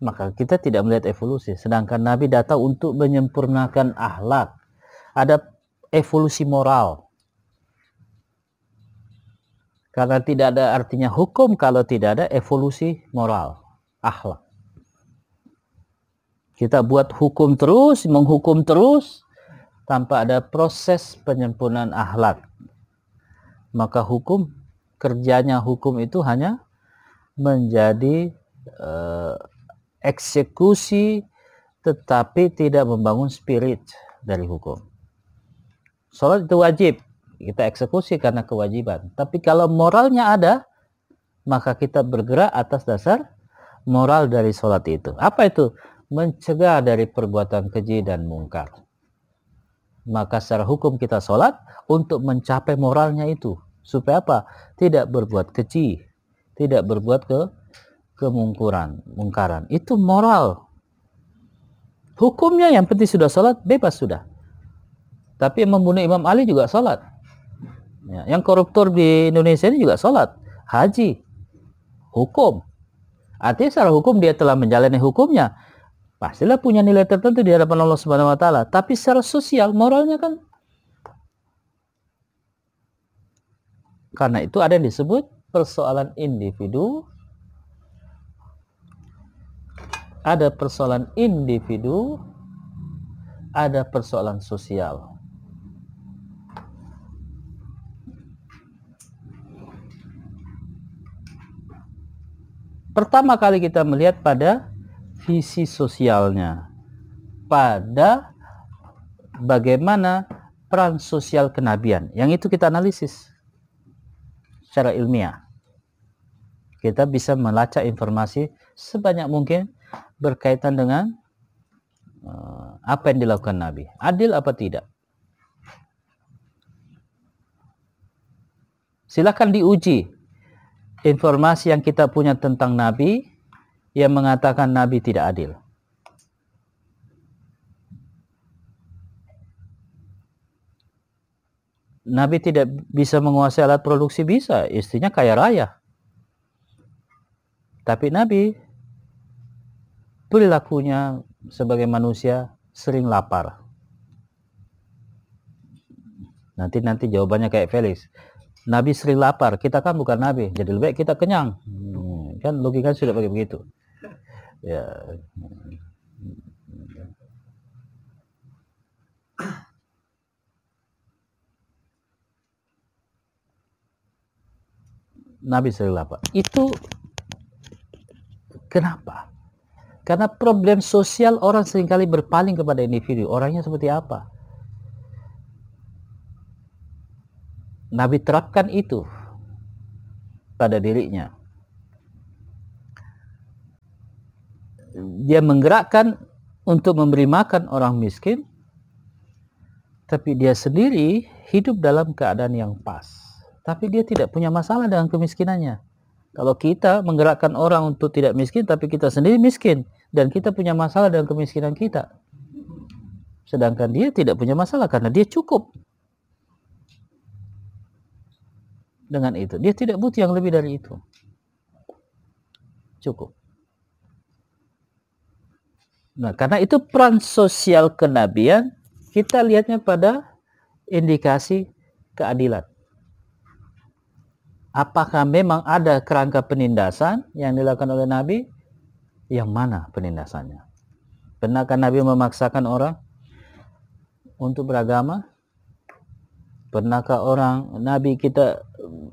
maka kita tidak melihat evolusi. Sedangkan Nabi datang untuk menyempurnakan akhlak. Ada evolusi moral. Karena tidak ada artinya hukum kalau tidak ada evolusi moral, akhlak. Kita buat hukum terus, menghukum terus, tanpa ada proses penyempurnaan akhlak. Maka hukum, kerjanya hukum itu hanya menjadi uh, eksekusi tetapi tidak membangun spirit dari hukum. Sholat itu wajib, kita eksekusi karena kewajiban. Tapi kalau moralnya ada, maka kita bergerak atas dasar moral dari sholat itu. Apa itu? Mencegah dari perbuatan keji dan mungkar. Maka secara hukum kita sholat untuk mencapai moralnya itu. Supaya apa? Tidak berbuat keji, tidak berbuat ke kemungkuran, mungkaran. Itu moral. Hukumnya yang penting sudah sholat, bebas sudah. Tapi membunuh Imam Ali juga sholat. Ya, yang koruptor di Indonesia ini juga sholat. Haji. Hukum. Artinya secara hukum dia telah menjalani hukumnya. Pastilah punya nilai tertentu di hadapan Allah Subhanahu wa taala, tapi secara sosial moralnya kan karena itu ada yang disebut persoalan individu ada persoalan individu ada persoalan sosial pertama kali kita melihat pada visi sosialnya, pada bagaimana peran sosial kenabian. Yang itu kita analisis secara ilmiah. Kita bisa melacak informasi sebanyak mungkin berkaitan dengan uh, apa yang dilakukan Nabi. Adil apa tidak? Silakan diuji informasi yang kita punya tentang Nabi yang mengatakan Nabi tidak adil. Nabi tidak bisa menguasai alat produksi bisa, istrinya kaya raya. Tapi Nabi perilakunya sebagai manusia sering lapar. Nanti nanti jawabannya kayak Felix. Nabi sering lapar, kita kan bukan nabi, jadi lebih baik kita kenyang. Hmm, kan logika sudah pakai begitu. Ya. Nabi sering lapar. Itu kenapa? Karena problem sosial orang sering kali berpaling kepada individu. Orangnya seperti apa? Nabi terapkan itu pada dirinya. Dia menggerakkan untuk memberi makan orang miskin, tapi dia sendiri hidup dalam keadaan yang pas. Tapi dia tidak punya masalah dengan kemiskinannya. Kalau kita menggerakkan orang untuk tidak miskin, tapi kita sendiri miskin, dan kita punya masalah dengan kemiskinan kita. Sedangkan dia tidak punya masalah karena dia cukup. Dengan itu. Dia tidak butuh yang lebih dari itu. Cukup. Nah, karena itu peran sosial kenabian kita lihatnya pada indikasi keadilan. Apakah memang ada kerangka penindasan yang dilakukan oleh Nabi? Yang mana penindasannya? Benarkah Nabi memaksakan orang untuk beragama? Pernahkah orang Nabi kita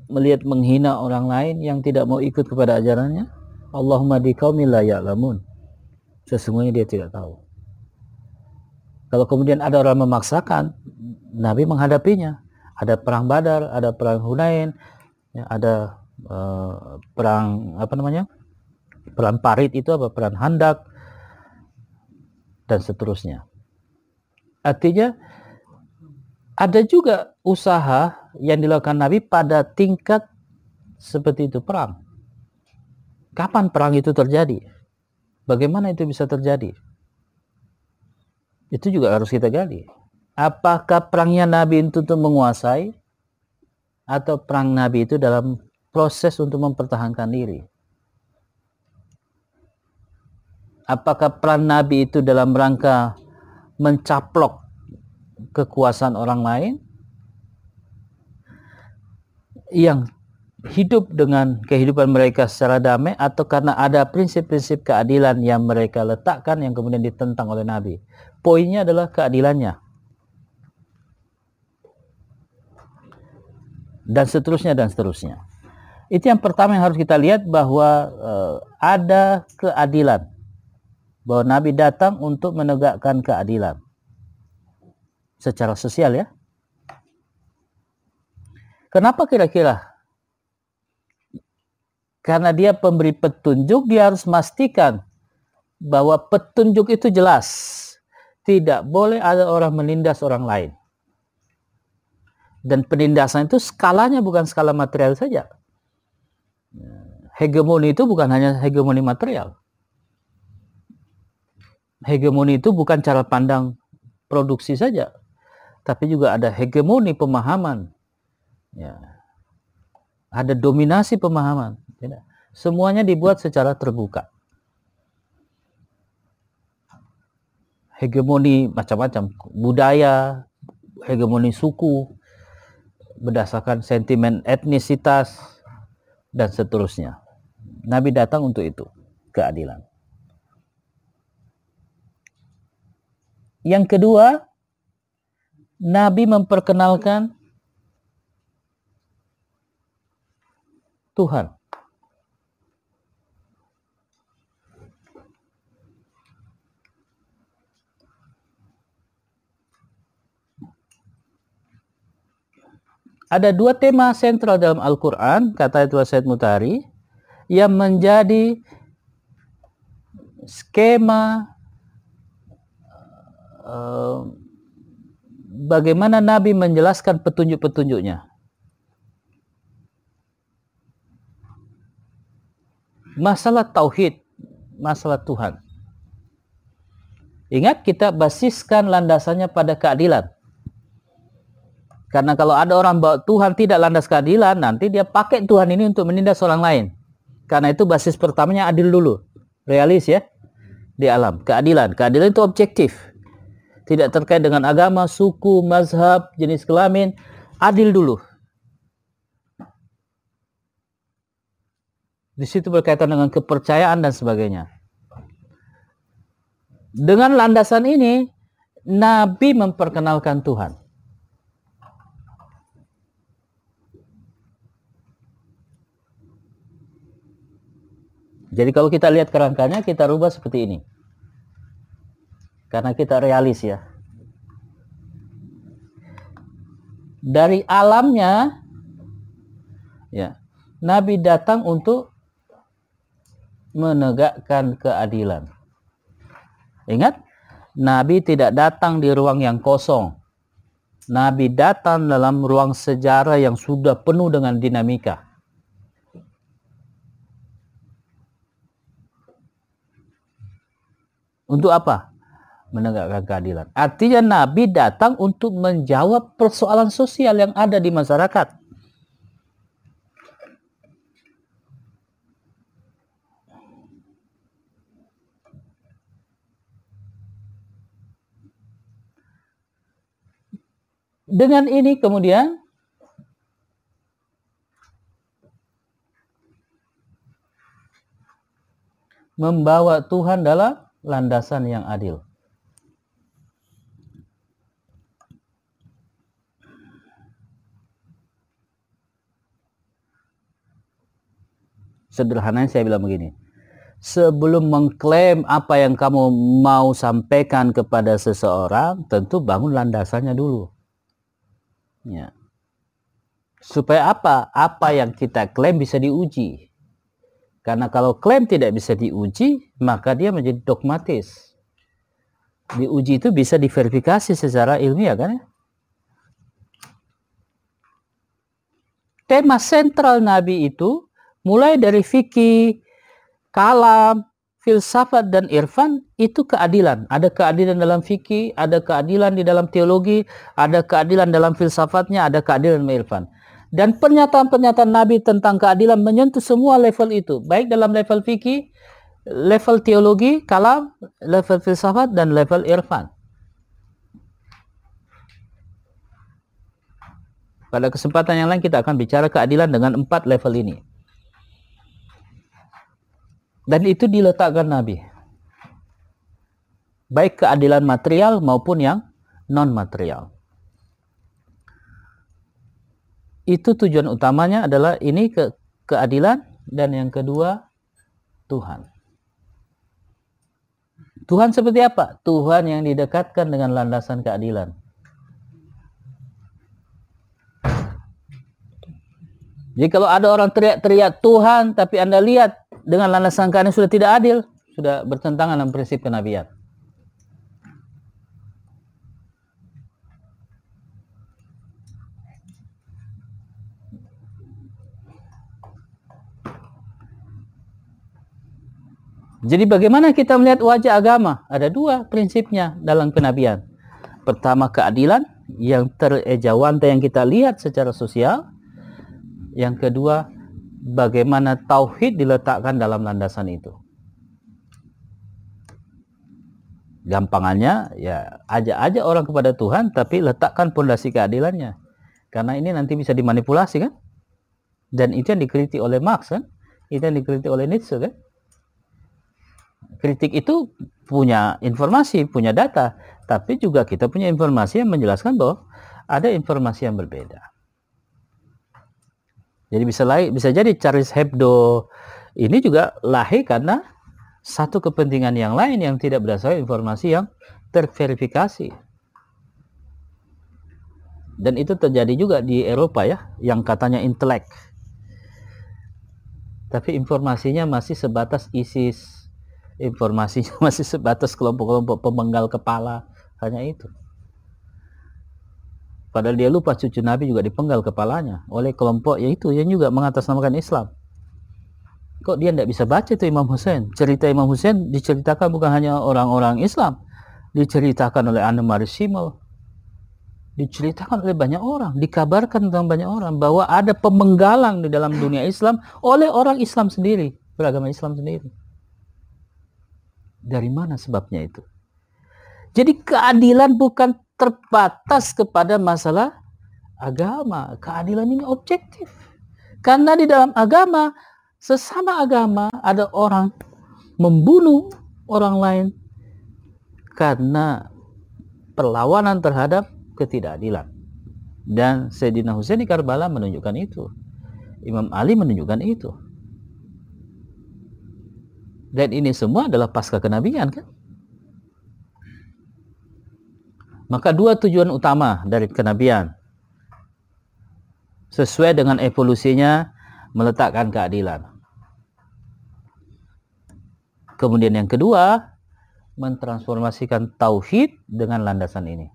melihat menghina orang lain yang tidak mau ikut kepada ajarannya? Allahumma di la ya'lamun. Sesungguhnya dia tidak tahu. Kalau kemudian ada orang memaksakan, Nabi menghadapinya. Ada perang Badar, ada perang Hunain, ya, ada uh, perang apa namanya? Perang Parit itu apa? Perang Handak dan seterusnya. Artinya ada juga usaha yang dilakukan Nabi pada tingkat seperti itu perang. Kapan perang itu terjadi? Bagaimana itu bisa terjadi? Itu juga harus kita gali. Apakah perangnya Nabi itu untuk menguasai atau perang Nabi itu dalam proses untuk mempertahankan diri? Apakah perang Nabi itu dalam rangka mencaplok kekuasaan orang lain yang hidup dengan kehidupan mereka secara damai atau karena ada prinsip-prinsip keadilan yang mereka letakkan yang kemudian ditentang oleh Nabi. Poinnya adalah keadilannya. Dan seterusnya dan seterusnya. Itu yang pertama yang harus kita lihat bahwa uh, ada keadilan. Bahwa Nabi datang untuk menegakkan keadilan secara sosial ya. Kenapa kira-kira? Karena dia pemberi petunjuk, dia harus memastikan bahwa petunjuk itu jelas. Tidak boleh ada orang menindas orang lain. Dan penindasan itu skalanya bukan skala material saja. Hegemoni itu bukan hanya hegemoni material. Hegemoni itu bukan cara pandang produksi saja, tapi juga ada hegemoni pemahaman. Ya. Ada dominasi pemahaman. Semuanya dibuat secara terbuka. Hegemoni macam-macam, budaya, hegemoni suku, berdasarkan sentimen etnisitas dan seterusnya. Nabi datang untuk itu, keadilan. Yang kedua, Nabi memperkenalkan Tuhan. ada dua tema sentral dalam Al-Quran, kata itu Said Mutari, yang menjadi skema uh, bagaimana Nabi menjelaskan petunjuk-petunjuknya. Masalah tauhid, masalah Tuhan. Ingat kita basiskan landasannya pada keadilan. Karena kalau ada orang bawa Tuhan tidak landas keadilan, nanti dia pakai Tuhan ini untuk menindas orang lain. Karena itu basis pertamanya adil dulu. Realis ya. Di alam. Keadilan. Keadilan itu objektif. Tidak terkait dengan agama, suku, mazhab, jenis kelamin. Adil dulu. Di situ berkaitan dengan kepercayaan dan sebagainya. Dengan landasan ini, Nabi memperkenalkan Tuhan. Jadi kalau kita lihat kerangkanya, kita rubah seperti ini. Karena kita realis ya. Dari alamnya, ya, Nabi datang untuk menegakkan keadilan. Ingat, Nabi tidak datang di ruang yang kosong. Nabi datang dalam ruang sejarah yang sudah penuh dengan dinamika. Untuk apa? Menegakkan keadilan. Artinya Nabi datang untuk menjawab persoalan sosial yang ada di masyarakat. Dengan ini kemudian membawa Tuhan dalam landasan yang adil. Sederhananya saya bilang begini. Sebelum mengklaim apa yang kamu mau sampaikan kepada seseorang, tentu bangun landasannya dulu. Ya. Supaya apa? Apa yang kita klaim bisa diuji. Karena kalau klaim tidak bisa diuji, maka dia menjadi dogmatis. Diuji itu bisa diverifikasi secara ilmiah kan ya? Tema sentral Nabi itu mulai dari fikih, kalam, filsafat dan irfan itu keadilan. Ada keadilan dalam fikih, ada keadilan di dalam teologi, ada keadilan dalam filsafatnya, ada keadilan dalam irfan. Dan pernyataan-pernyataan Nabi tentang keadilan menyentuh semua level itu, baik dalam level fikih, level teologi, kalam, level filsafat dan level irfan. Pada kesempatan yang lain kita akan bicara keadilan dengan empat level ini. Dan itu diletakkan Nabi. Baik keadilan material maupun yang non material. itu tujuan utamanya adalah ini ke keadilan dan yang kedua Tuhan. Tuhan seperti apa? Tuhan yang didekatkan dengan landasan keadilan. Jadi kalau ada orang teriak-teriak Tuhan tapi Anda lihat dengan landasan sangkaan yang sudah tidak adil, sudah bertentangan dengan prinsip kenabian. Jadi bagaimana kita melihat wajah agama? Ada dua prinsipnya dalam kenabian. Pertama keadilan yang terejawanta yang kita lihat secara sosial. Yang kedua bagaimana tauhid diletakkan dalam landasan itu. Gampangannya ya ajak aja orang kepada Tuhan tapi letakkan pondasi keadilannya. Karena ini nanti bisa dimanipulasi kan? Dan itu yang dikritik oleh Marx kan? Itu yang dikritik oleh Nietzsche kan? kritik itu punya informasi, punya data, tapi juga kita punya informasi yang menjelaskan bahwa ada informasi yang berbeda. Jadi bisa lain, bisa jadi Charles Hebdo ini juga lahir karena satu kepentingan yang lain yang tidak berdasarkan informasi yang terverifikasi. Dan itu terjadi juga di Eropa ya, yang katanya intelek. Tapi informasinya masih sebatas ISIS, informasinya *laughs* masih sebatas kelompok-kelompok pemenggal kepala hanya itu padahal dia lupa cucu Nabi juga dipenggal kepalanya oleh kelompok yaitu yang juga mengatasnamakan Islam. Kok dia tidak bisa baca itu Imam Hussein? Cerita Imam Hussein diceritakan bukan hanya orang-orang Islam diceritakan oleh Anna Marisimel diceritakan oleh banyak orang dikabarkan tentang banyak orang bahwa ada pemenggalan di dalam dunia Islam oleh orang Islam sendiri beragama Islam sendiri. Dari mana sebabnya itu? Jadi keadilan bukan terbatas kepada masalah agama. Keadilan ini objektif. Karena di dalam agama, sesama agama ada orang membunuh orang lain karena perlawanan terhadap ketidakadilan. Dan Sayyidina Husain di Karbala menunjukkan itu. Imam Ali menunjukkan itu. Dan ini semua adalah pasca kenabian kan? Maka dua tujuan utama dari kenabian sesuai dengan evolusinya meletakkan keadilan. Kemudian yang kedua, mentransformasikan tauhid dengan landasan ini.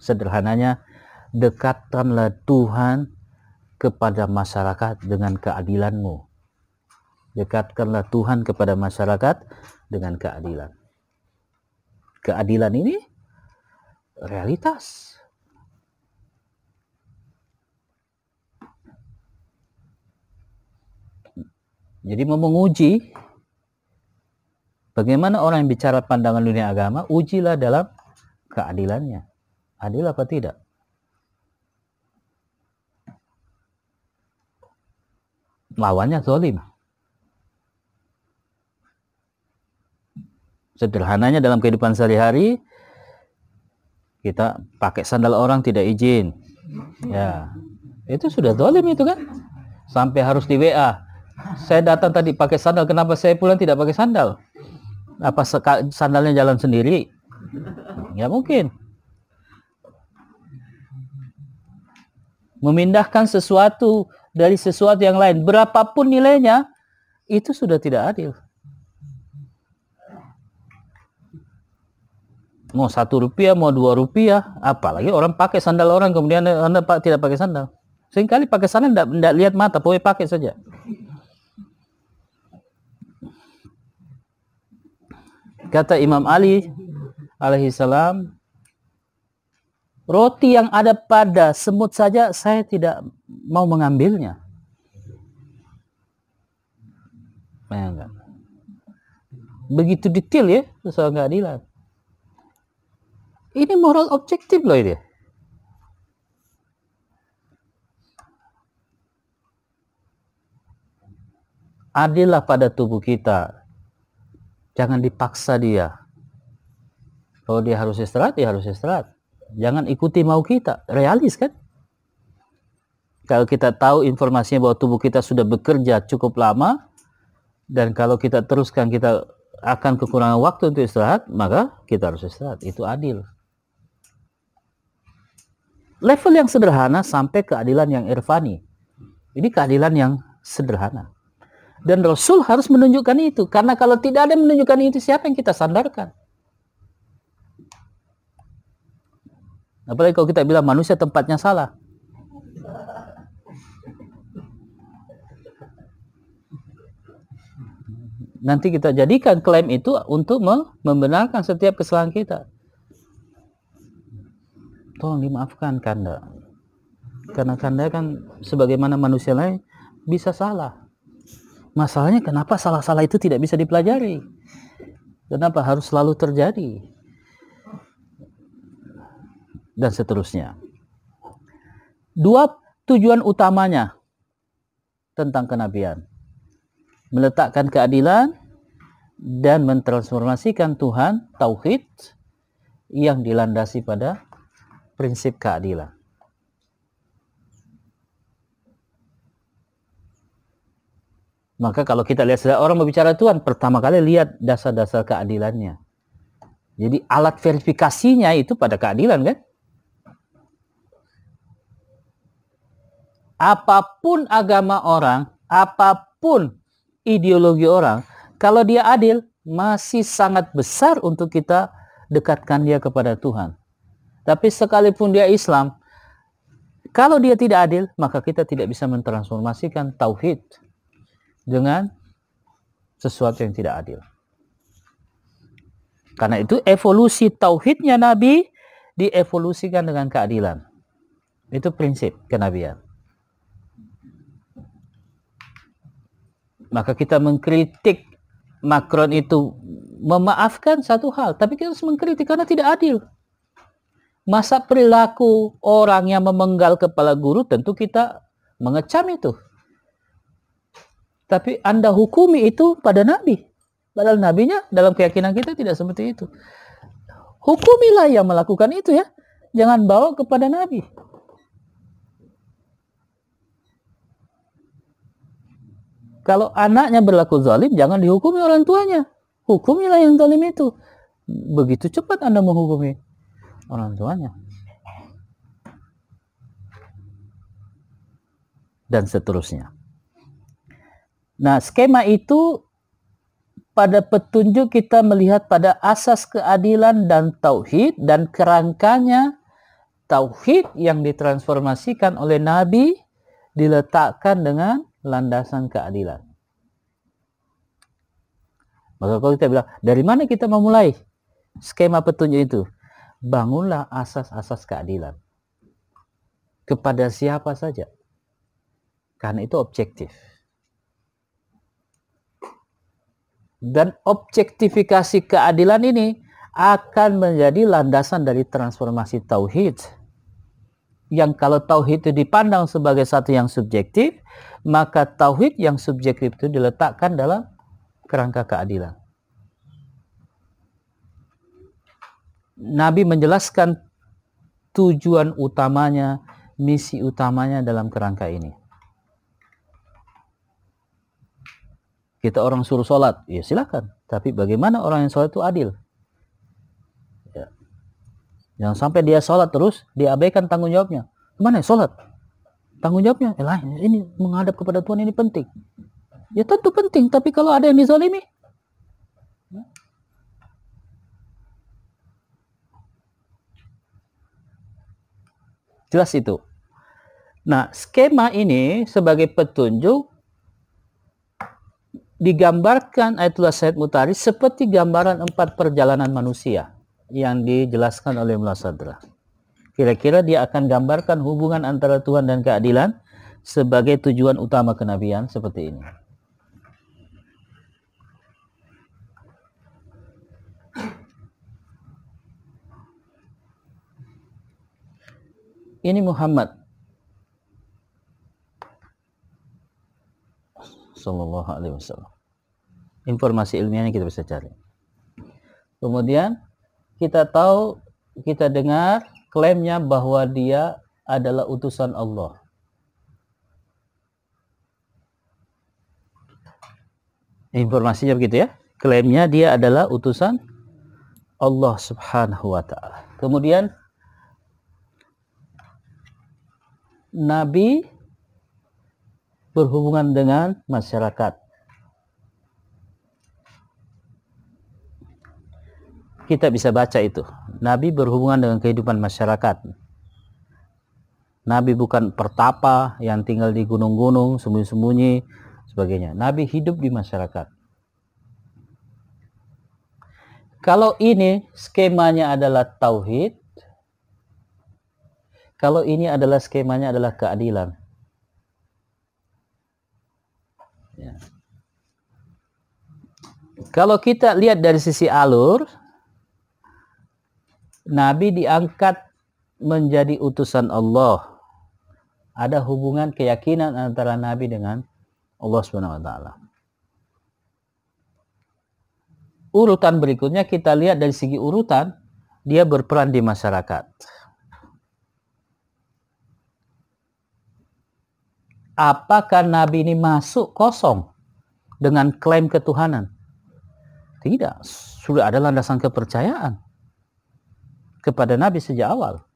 Sederhananya, dekatkanlah Tuhan kepada masyarakat dengan keadilanmu dekatkanlah Tuhan kepada masyarakat dengan keadilan. Keadilan ini realitas. Jadi mau menguji bagaimana orang yang bicara pandangan dunia agama, ujilah dalam keadilannya. Adil apa tidak? Lawannya zalim. Sederhananya dalam kehidupan sehari-hari kita pakai sandal orang tidak izin. Ya itu sudah dolim itu kan? Sampai harus di WA saya datang tadi pakai sandal kenapa saya pulang tidak pakai sandal? Apa sandalnya jalan sendiri? Ya mungkin. Memindahkan sesuatu dari sesuatu yang lain berapapun nilainya itu sudah tidak adil mau satu rupiah mau dua rupiah apalagi orang pakai sandal orang kemudian anda pak tidak pakai sandal. Seringkali pakai sandal tidak tidak lihat mata pokoknya pakai saja. Kata Imam Ali alaihi salam roti yang ada pada semut saja saya tidak mau mengambilnya. Begitu detail ya soal keadilan ini moral objektif loh ini. Adillah pada tubuh kita. Jangan dipaksa dia. Kalau dia harus istirahat, dia harus istirahat. Jangan ikuti mau kita. Realis kan? Kalau kita tahu informasinya bahwa tubuh kita sudah bekerja cukup lama, dan kalau kita teruskan kita akan kekurangan waktu untuk istirahat, maka kita harus istirahat. Itu adil level yang sederhana sampai keadilan yang irfani. Ini keadilan yang sederhana. Dan Rasul harus menunjukkan itu. Karena kalau tidak ada yang menunjukkan itu, siapa yang kita sandarkan? Apalagi kalau kita bilang manusia tempatnya salah. nanti kita jadikan klaim itu untuk membenarkan setiap kesalahan kita. Tolong dimaafkan Kanda. Karena Kanda kan sebagaimana manusia lain bisa salah. Masalahnya kenapa salah-salah itu tidak bisa dipelajari? Kenapa harus selalu terjadi? Dan seterusnya. Dua tujuan utamanya tentang kenabian. Meletakkan keadilan dan mentransformasikan Tuhan, Tauhid, yang dilandasi pada prinsip keadilan. Maka kalau kita lihat orang berbicara Tuhan, pertama kali lihat dasar-dasar keadilannya. Jadi alat verifikasinya itu pada keadilan kan? Apa pun agama orang, apa pun ideologi orang, kalau dia adil, masih sangat besar untuk kita dekatkan dia kepada Tuhan. Tapi sekalipun dia Islam, kalau dia tidak adil, maka kita tidak bisa mentransformasikan tauhid dengan sesuatu yang tidak adil. Karena itu evolusi tauhidnya Nabi dievolusikan dengan keadilan. Itu prinsip kenabian. Maka kita mengkritik Macron itu memaafkan satu hal, tapi kita harus mengkritik karena tidak adil. Masa perilaku orang yang memenggal kepala guru tentu kita mengecam itu. Tapi Anda hukumi itu pada Nabi. Padahal Nabinya dalam keyakinan kita tidak seperti itu. Hukumilah yang melakukan itu ya. Jangan bawa kepada Nabi. Kalau anaknya berlaku zalim, jangan dihukumi orang tuanya. Hukumilah yang zalim itu. Begitu cepat Anda menghukumi orang tuanya. Dan seterusnya. Nah, skema itu pada petunjuk kita melihat pada asas keadilan dan tauhid dan kerangkanya tauhid yang ditransformasikan oleh nabi diletakkan dengan landasan keadilan. Maka kalau kita bilang, dari mana kita memulai skema petunjuk itu? Bangunlah asas-asas keadilan. Kepada siapa saja. Karena itu objektif. Dan objektifikasi keadilan ini akan menjadi landasan dari transformasi tauhid. Yang kalau tauhid itu dipandang sebagai satu yang subjektif, maka tauhid yang subjektif itu diletakkan dalam kerangka keadilan. Nabi menjelaskan tujuan utamanya, misi utamanya dalam kerangka ini. kita orang suruh sholat, ya silakan. Tapi bagaimana orang yang sholat itu adil? Ya. Jangan sampai dia sholat terus, diabaikan tanggung jawabnya. Mana sholat? Tanggung jawabnya, eh. Ini menghadap kepada Tuhan ini penting. Ya tentu penting, tapi kalau ada yang dizalimi, jelas itu. Nah, skema ini sebagai petunjuk digambarkan Ayatullah Said Mutari seperti gambaran empat perjalanan manusia yang dijelaskan oleh Mullah Sadra. Kira-kira dia akan gambarkan hubungan antara Tuhan dan keadilan sebagai tujuan utama kenabian seperti ini. Ini Muhammad Sallallahu Alaihi Wasallam. Informasi ilmiahnya kita bisa cari. Kemudian kita tahu, kita dengar klaimnya bahwa dia adalah utusan Allah. Informasinya begitu ya. Klaimnya dia adalah utusan Allah Subhanahu wa taala. Kemudian Nabi berhubungan dengan masyarakat. Kita bisa baca itu. Nabi berhubungan dengan kehidupan masyarakat. Nabi bukan pertapa yang tinggal di gunung-gunung, sembunyi-sembunyi, sebagainya. Nabi hidup di masyarakat. Kalau ini skemanya adalah tauhid, kalau ini adalah skemanya adalah keadilan. Ya. Kalau kita lihat dari sisi alur, Nabi diangkat menjadi utusan Allah. Ada hubungan keyakinan antara Nabi dengan Allah Subhanahu wa taala. Urutan berikutnya kita lihat dari segi urutan dia berperan di masyarakat. Apakah Nabi ini masuk kosong dengan klaim ketuhanan? Tidak, sudah ada landasan kepercayaan kepada Nabi sejak awal.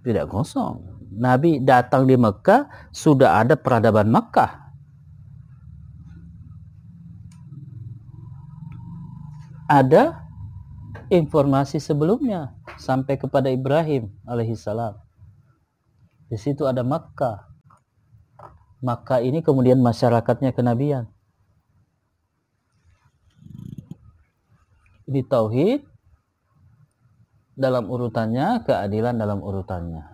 Tidak kosong. Nabi datang di Mekah, sudah ada peradaban Mekah. Ada informasi sebelumnya sampai kepada Ibrahim alaihissalam. Di situ ada Makkah. Makkah ini kemudian masyarakatnya kenabian. Ini tauhid, dalam urutannya, keadilan dalam urutannya.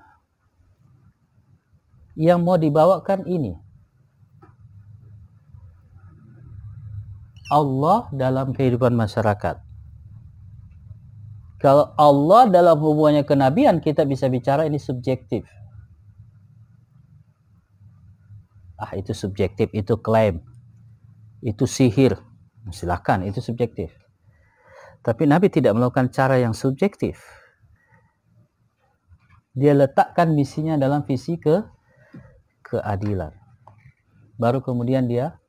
Yang mau dibawakan ini. Allah dalam kehidupan masyarakat. Kalau Allah dalam hubungannya kenabian, kita bisa bicara ini subjektif. Ah, itu subjektif, itu klaim. Itu sihir. Silakan, itu subjektif. Tapi Nabi tidak melakukan cara yang subjektif. Dia letakkan misinya dalam visi ke keadilan. Baru kemudian dia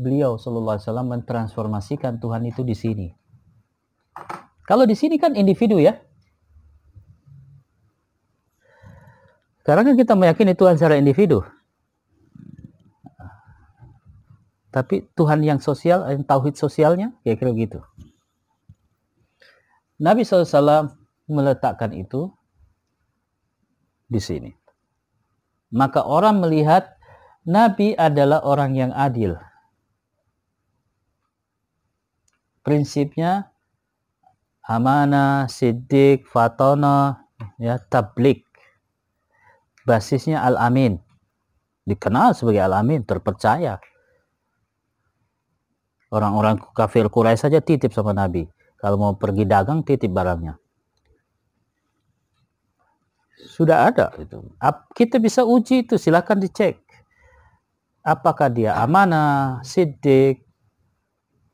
beliau sallallahu alaihi wasallam mentransformasikan Tuhan itu di sini. Kalau di sini kan individu ya. Karena kan kita meyakini Tuhan secara individu. Tapi Tuhan yang sosial, yang tauhid sosialnya, kira-kira begitu. Nabi SAW meletakkan itu di sini. Maka orang melihat Nabi adalah orang yang adil. Prinsipnya amanah, siddiq, fatona, ya, tablik. Basisnya al-amin. Dikenal sebagai al-amin, terpercaya. Orang-orang kafir Quraisy saja titip sama Nabi. Kalau mau pergi dagang titip barangnya. Sudah ada itu. Kita bisa uji itu, silakan dicek. Apakah dia amanah, sidik,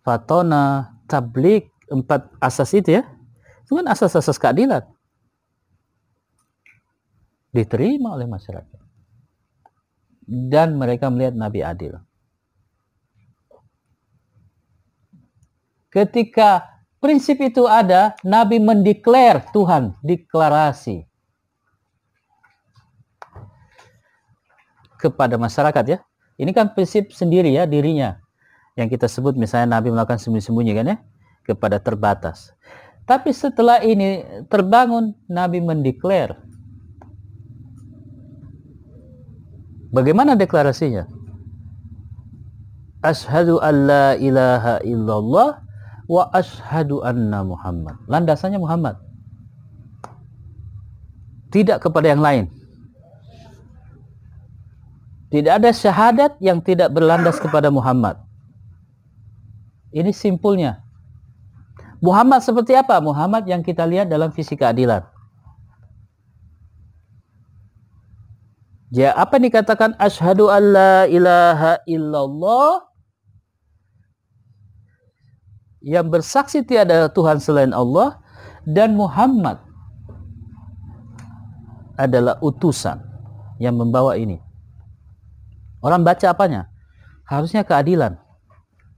fatona, tablik, empat asas itu ya. Itu kan asas-asas keadilan. Diterima oleh masyarakat. Dan mereka melihat Nabi adil. Ketika Prinsip itu ada, Nabi mendeklar Tuhan, deklarasi kepada masyarakat ya. Ini kan prinsip sendiri ya dirinya. Yang kita sebut misalnya Nabi melakukan sembunyi-sembunyi kan ya, kepada terbatas. Tapi setelah ini terbangun, Nabi mendeklar. Bagaimana deklarasinya? Ashadu an la ilaha illallah wa ashadu anna Muhammad. Landasannya Muhammad. Tidak kepada yang lain. Tidak ada syahadat yang tidak berlandas kepada Muhammad. Ini simpulnya. Muhammad seperti apa? Muhammad yang kita lihat dalam visi keadilan. Ya, apa dikatakan asyhadu alla ilaha illallah yang bersaksi tiada Tuhan selain Allah dan Muhammad adalah utusan yang membawa ini. Orang baca apanya? Harusnya keadilan.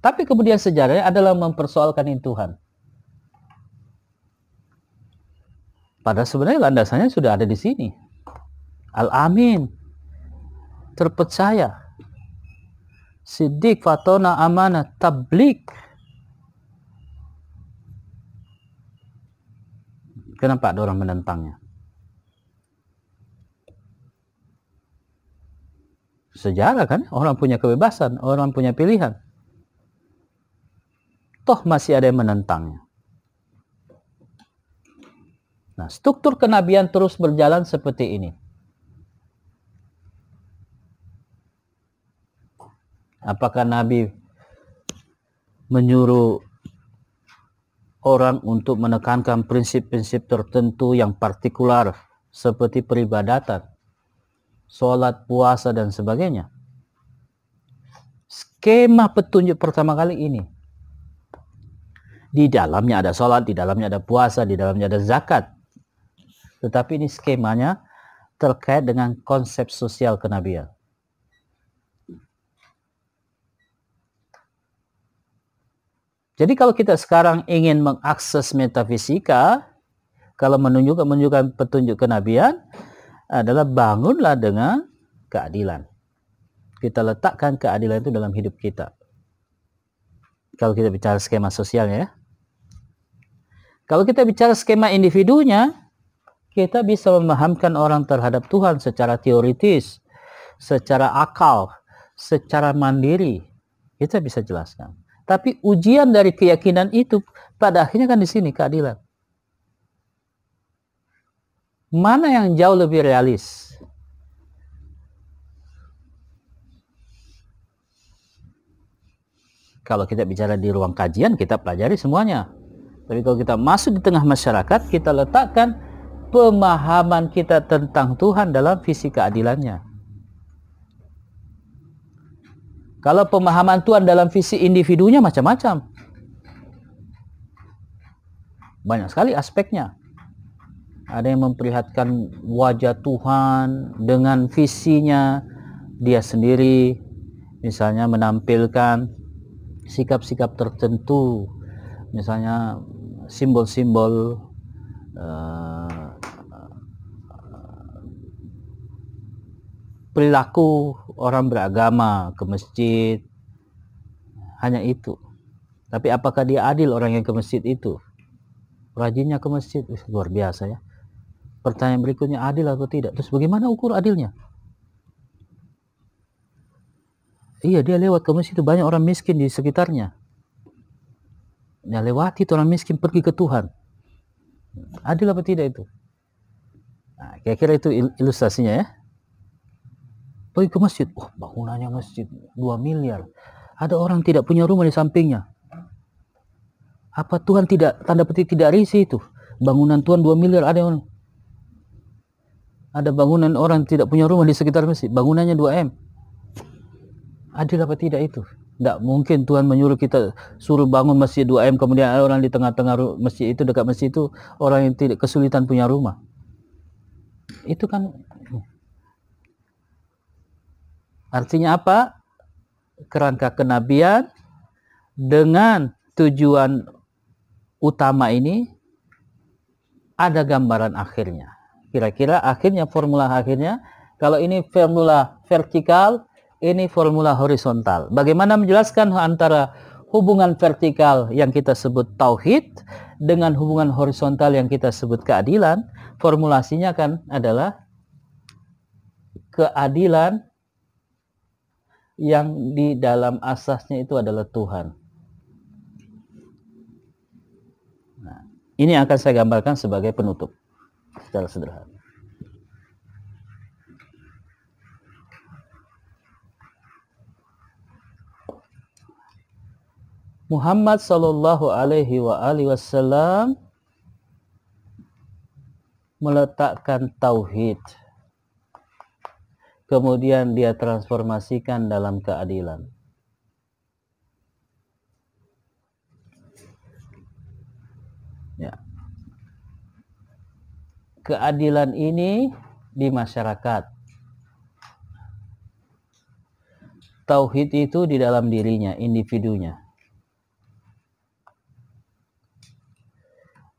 Tapi kemudian sejarahnya adalah mempersoalkan ini Tuhan. Padahal sebenarnya landasannya sudah ada di sini. Al-Amin. Terpercaya. Siddiq, Fatona, Amanah, Tablik. Kenapa ada orang menentangnya? Sejarah kan, orang punya kebebasan, orang punya pilihan. Toh masih ada yang menentangnya. Nah, struktur kenabian terus berjalan seperti ini. Apakah Nabi menyuruh orang untuk menekankan prinsip-prinsip tertentu yang partikular seperti peribadatan, sholat, puasa, dan sebagainya? Skema petunjuk pertama kali ini. Di dalamnya ada sholat, di dalamnya ada puasa, di dalamnya ada zakat. Tetapi ini skemanya terkait dengan konsep sosial kenabian. Jadi kalau kita sekarang ingin mengakses metafisika, kalau menunjukkan menunjukkan petunjuk kenabian adalah bangunlah dengan keadilan. Kita letakkan keadilan itu dalam hidup kita. Kalau kita bicara skema sosialnya ya. Kalau kita bicara skema individunya, kita bisa memahamkan orang terhadap Tuhan secara teoritis, secara akal, secara mandiri. Kita bisa jelaskan. Tapi ujian dari keyakinan itu pada akhirnya kan di sini keadilan. Mana yang jauh lebih realis? Kalau kita bicara di ruang kajian, kita pelajari semuanya. Tapi kalau kita masuk di tengah masyarakat, kita letakkan pemahaman kita tentang Tuhan dalam visi keadilannya. Kalau pemahaman Tuhan dalam visi individunya macam-macam. Banyak sekali aspeknya. Ada yang memperlihatkan wajah Tuhan dengan visinya dia sendiri. Misalnya menampilkan sikap-sikap tertentu. Misalnya simbol-simbol uh, perilaku orang beragama ke masjid. Hanya itu. Tapi apakah dia adil orang yang ke masjid itu? Rajinnya ke masjid. Luar biasa ya. Pertanyaan berikutnya adil atau tidak? Terus bagaimana ukur adilnya? Iya dia lewat ke masjid itu. Banyak orang miskin di sekitarnya. Dia lewati itu orang miskin pergi ke Tuhan. Adil apa tidak itu? Nah, kira-kira itu ilustrasinya ya pergi ke masjid. Oh, bangunannya masjid 2 miliar. Ada orang tidak punya rumah di sampingnya. Apa Tuhan tidak tanda petik tidak risih itu? Bangunan Tuhan 2 miliar ada yang ada bangunan orang tidak punya rumah di sekitar masjid, bangunannya 2 M. Adil apa tidak itu? Tidak mungkin Tuhan menyuruh kita suruh bangun masjid 2 M kemudian ada orang di tengah-tengah masjid itu dekat masjid itu orang yang tidak kesulitan punya rumah. Itu kan Artinya apa? Kerangka kenabian dengan tujuan utama ini ada gambaran akhirnya. Kira-kira akhirnya formula akhirnya kalau ini formula vertikal, ini formula horizontal. Bagaimana menjelaskan antara hubungan vertikal yang kita sebut tauhid dengan hubungan horizontal yang kita sebut keadilan? Formulasinya kan adalah keadilan yang di dalam asasnya itu adalah Tuhan. Nah, ini akan saya gambarkan sebagai penutup secara sederhana. Muhammad sallallahu alaihi wa alihi wasallam meletakkan tauhid kemudian dia transformasikan dalam keadilan. Ya. Keadilan ini di masyarakat. Tauhid itu di dalam dirinya, individunya.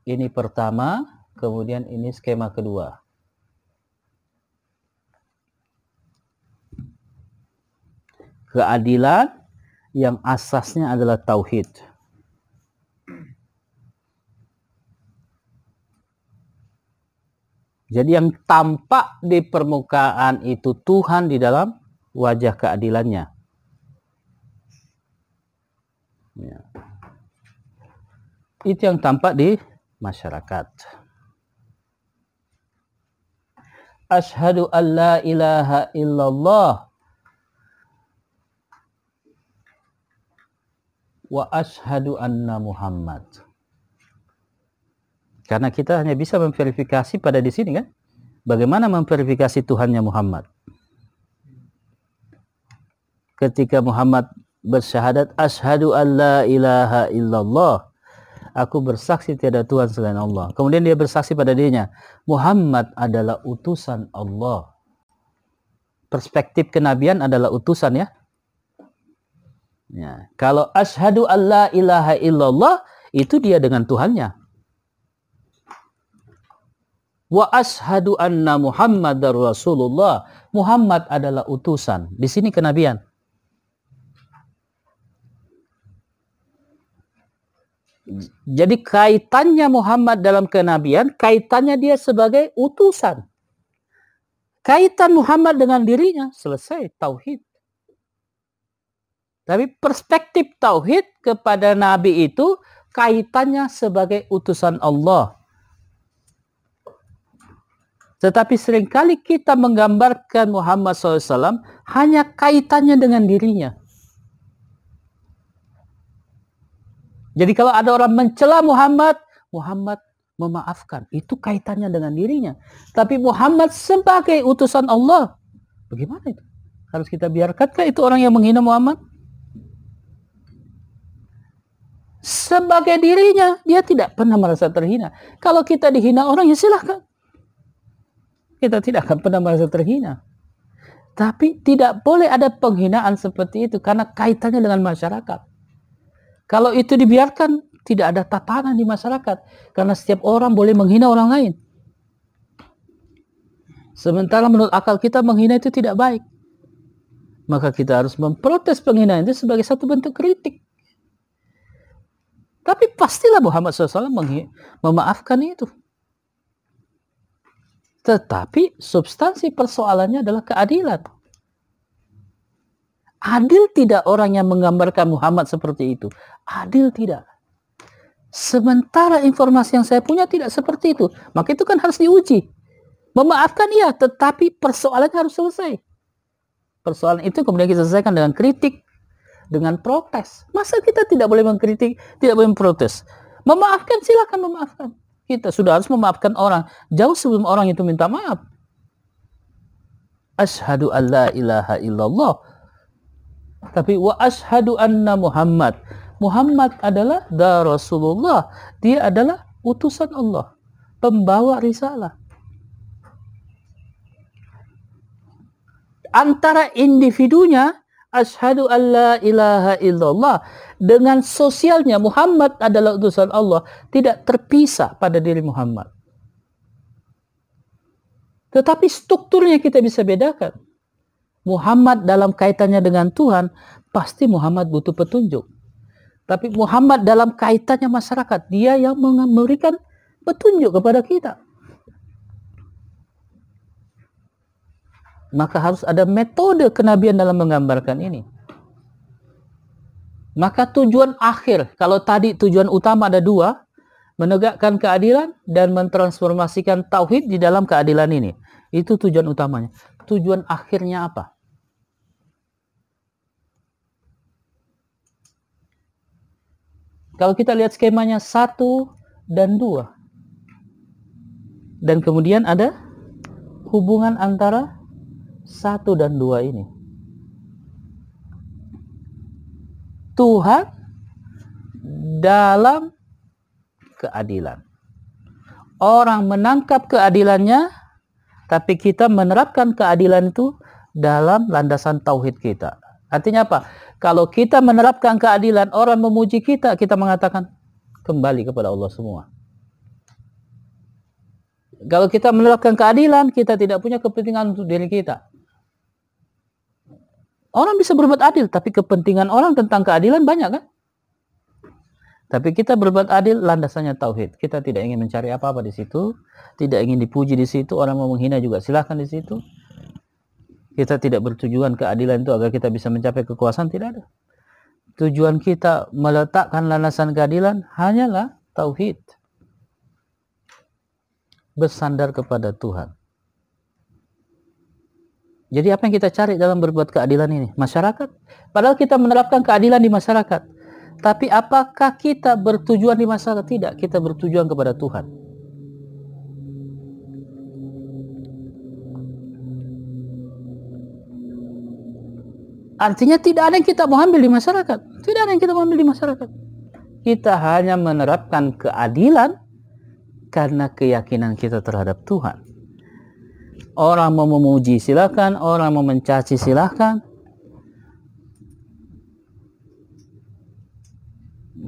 Ini pertama, kemudian ini skema kedua. Keadilan yang asasnya adalah tauhid. Jadi yang tampak di permukaan itu Tuhan di dalam wajah keadilannya. Ya. Itu yang tampak di masyarakat. Ashadu an la ilaha illallah wa ashadu anna Muhammad. Karena kita hanya bisa memverifikasi pada di sini kan. Bagaimana memverifikasi Tuhannya Muhammad? Ketika Muhammad bersyahadat ashadu an la ilaha illallah aku bersaksi tiada Tuhan selain Allah. Kemudian dia bersaksi pada dirinya, Muhammad adalah utusan Allah. Perspektif kenabian adalah utusan ya. Ya, kalau ashadu alla ilaha illallah itu dia dengan Tuhannya. Wa ashadu anna Muhammadar Rasulullah. Muhammad adalah utusan. Di sini kenabian. Jadi kaitannya Muhammad dalam kenabian, kaitannya dia sebagai utusan. Kaitan Muhammad dengan dirinya selesai tauhid. Tapi perspektif tauhid kepada nabi itu kaitannya sebagai utusan Allah. Tetapi sering kali kita menggambarkan Muhammad SAW hanya kaitannya dengan dirinya. Jadi kalau ada orang mencela Muhammad, Muhammad memaafkan. Itu kaitannya dengan dirinya. Tapi Muhammad sebagai utusan Allah, bagaimana itu? Harus kita biarkankah itu orang yang menghina Muhammad? Sebagai dirinya dia tidak pernah merasa terhina. Kalau kita dihina orang ya silahkan. Kita tidak akan pernah merasa terhina. Tapi tidak boleh ada penghinaan seperti itu karena kaitannya dengan masyarakat. Kalau itu dibiarkan tidak ada tatanan di masyarakat karena setiap orang boleh menghina orang lain. Sementara menurut akal kita menghina itu tidak baik. Maka kita harus memprotes penghinaan itu sebagai satu bentuk kritik. Tapi pastilah Muhammad SAW memaafkan itu. Tetapi substansi persoalannya adalah keadilan. Adil tidak orang yang menggambarkan Muhammad seperti itu. Adil tidak. Sementara informasi yang saya punya tidak seperti itu. Maka itu kan harus diuji. Memaafkan iya, tetapi persoalannya harus selesai. Persoalan itu kemudian kita selesaikan dengan kritik, dengan protes. Masa kita tidak boleh mengkritik, tidak boleh memprotes? Memaafkan silakan memaafkan. Kita sudah harus memaafkan orang jauh sebelum orang itu minta maaf. Ashadu an la ilaha illallah. Tapi wa ashadu anna Muhammad. Muhammad adalah da Rasulullah. Dia adalah utusan Allah. Pembawa risalah. Antara individunya Ashadu an la ilaha illallah. Dengan sosialnya Muhammad adalah utusan Allah. Tidak terpisah pada diri Muhammad. Tetapi strukturnya kita bisa bedakan. Muhammad dalam kaitannya dengan Tuhan, pasti Muhammad butuh petunjuk. Tapi Muhammad dalam kaitannya masyarakat, dia yang memberikan petunjuk kepada kita. Maka harus ada metode kenabian dalam menggambarkan ini. Maka tujuan akhir, kalau tadi tujuan utama ada dua, menegakkan keadilan dan mentransformasikan tauhid di dalam keadilan ini. Itu tujuan utamanya. Tujuan akhirnya apa? Kalau kita lihat skemanya satu dan dua. Dan kemudian ada hubungan antara satu dan dua ini. Tuhan dalam keadilan. Orang menangkap keadilannya, tapi kita menerapkan keadilan itu dalam landasan tauhid kita. Artinya apa? Kalau kita menerapkan keadilan, orang memuji kita, kita mengatakan kembali kepada Allah semua. Kalau kita menerapkan keadilan, kita tidak punya kepentingan untuk diri kita. Orang bisa berbuat adil, tapi kepentingan orang tentang keadilan banyak kan? Tapi kita berbuat adil landasannya tauhid. Kita tidak ingin mencari apa-apa di situ, tidak ingin dipuji di situ, orang mau menghina juga silahkan di situ. Kita tidak bertujuan keadilan itu agar kita bisa mencapai kekuasaan, tidak ada. Tujuan kita meletakkan landasan keadilan hanyalah tauhid. Bersandar kepada Tuhan. Jadi apa yang kita cari dalam berbuat keadilan ini? Masyarakat. Padahal kita menerapkan keadilan di masyarakat. Tapi apakah kita bertujuan di masyarakat? Tidak. Kita bertujuan kepada Tuhan. Artinya tidak ada yang kita mau ambil di masyarakat. Tidak ada yang kita mau ambil di masyarakat. Kita hanya menerapkan keadilan karena keyakinan kita terhadap Tuhan. Orang mau memuji silakan, orang mau mencaci silakan.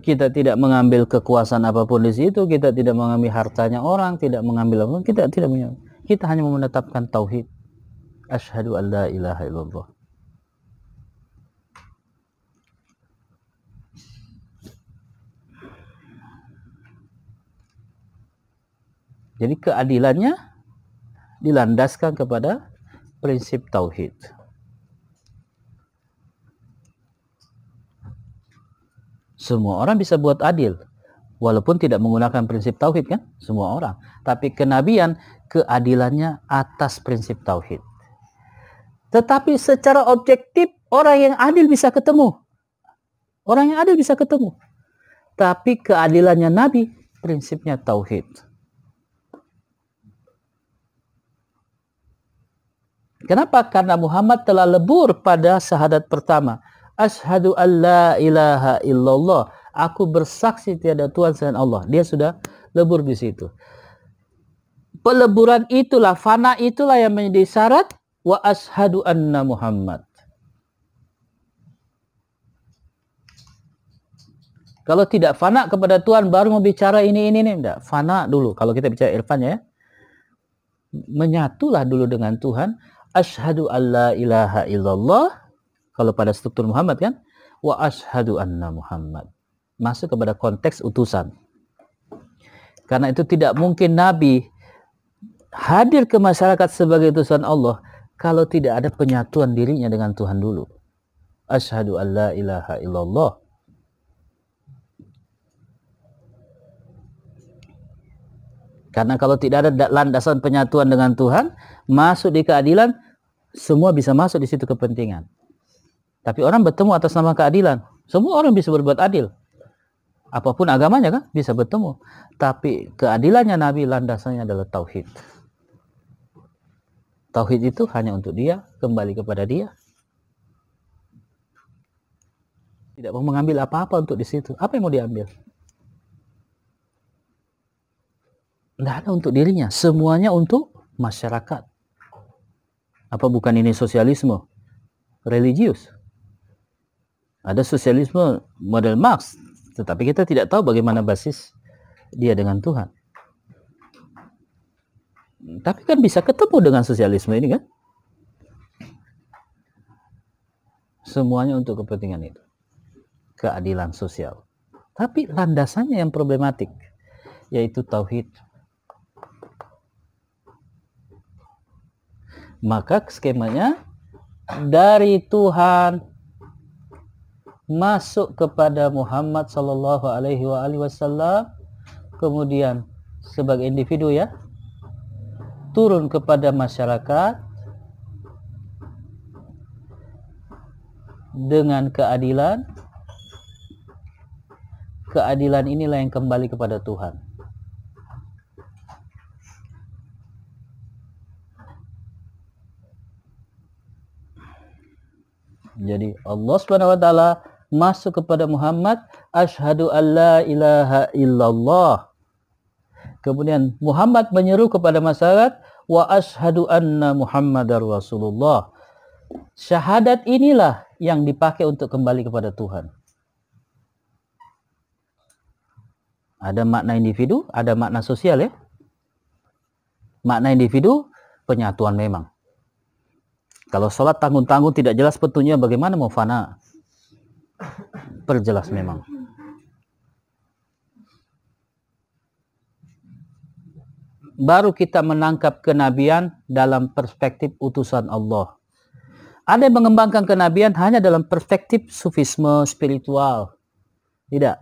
Kita tidak mengambil kekuasaan apa pun di situ, kita tidak mengambil hartanya orang, tidak mengambil apa pun, kita tidak mengambil. Kita hanya menetapkan tauhid. Asyhadu an la ilaha illallah. Jadi keadilannya dilandaskan kepada prinsip tauhid. Semua orang bisa buat adil walaupun tidak menggunakan prinsip tauhid kan? Semua orang. Tapi kenabian keadilannya atas prinsip tauhid. Tetapi secara objektif orang yang adil bisa ketemu. Orang yang adil bisa ketemu. Tapi keadilannya nabi prinsipnya tauhid. Kenapa? Karena Muhammad telah lebur pada syahadat pertama. Ashadu an la ilaha illallah. Aku bersaksi tiada Tuhan selain Allah. Dia sudah lebur di situ. Peleburan itulah, fana itulah yang menjadi syarat. Wa ashadu anna Muhammad. Kalau tidak fana kepada Tuhan baru mau bicara ini ini ini enggak. Fana dulu kalau kita bicara irfan ya. Menyatulah dulu dengan Tuhan Ashadu an la ilaha illallah kalau pada struktur Muhammad kan wa ashadu anna Muhammad. Masuk kepada konteks utusan. Karena itu tidak mungkin Nabi hadir ke masyarakat sebagai utusan Allah kalau tidak ada penyatuan dirinya dengan Tuhan dulu. Ashadu an la ilaha illallah. Karena kalau tidak ada landasan penyatuan dengan Tuhan, masuk di keadilan, semua bisa masuk di situ kepentingan. Tapi orang bertemu atas nama keadilan. Semua orang bisa berbuat adil. Apa pun agamanya kan bisa bertemu. Tapi keadilannya Nabi landasannya adalah tauhid. Tauhid itu hanya untuk dia, kembali kepada dia. Tidak mau mengambil apa-apa untuk di situ. Apa yang mau diambil? Tidak ada untuk dirinya. Semuanya untuk masyarakat. Apa bukan ini sosialisme religius? Ada sosialisme model Marx, tetapi kita tidak tahu bagaimana basis dia dengan Tuhan. Tapi kan bisa ketemu dengan sosialisme ini kan? Semuanya untuk kepentingan itu. Keadilan sosial. Tapi landasannya yang problematik, yaitu tauhid maka skemanya dari Tuhan masuk kepada Muhammad sallallahu alaihi wasallam kemudian sebagai individu ya turun kepada masyarakat dengan keadilan. Keadilan inilah yang kembali kepada Tuhan Jadi Allah Subhanahu wa taala masuk kepada Muhammad asyhadu alla ilaha illallah. Kemudian Muhammad menyeru kepada masyarakat wa asyhadu anna Muhammadar Rasulullah. Syahadat inilah yang dipakai untuk kembali kepada Tuhan. Ada makna individu, ada makna sosial ya. Makna individu penyatuan memang. Kalau sholat tanggung-tanggung tidak jelas petunjuknya bagaimana mau fana? Perjelas memang. Baru kita menangkap kenabian dalam perspektif utusan Allah. Ada yang mengembangkan kenabian hanya dalam perspektif sufisme spiritual. Tidak.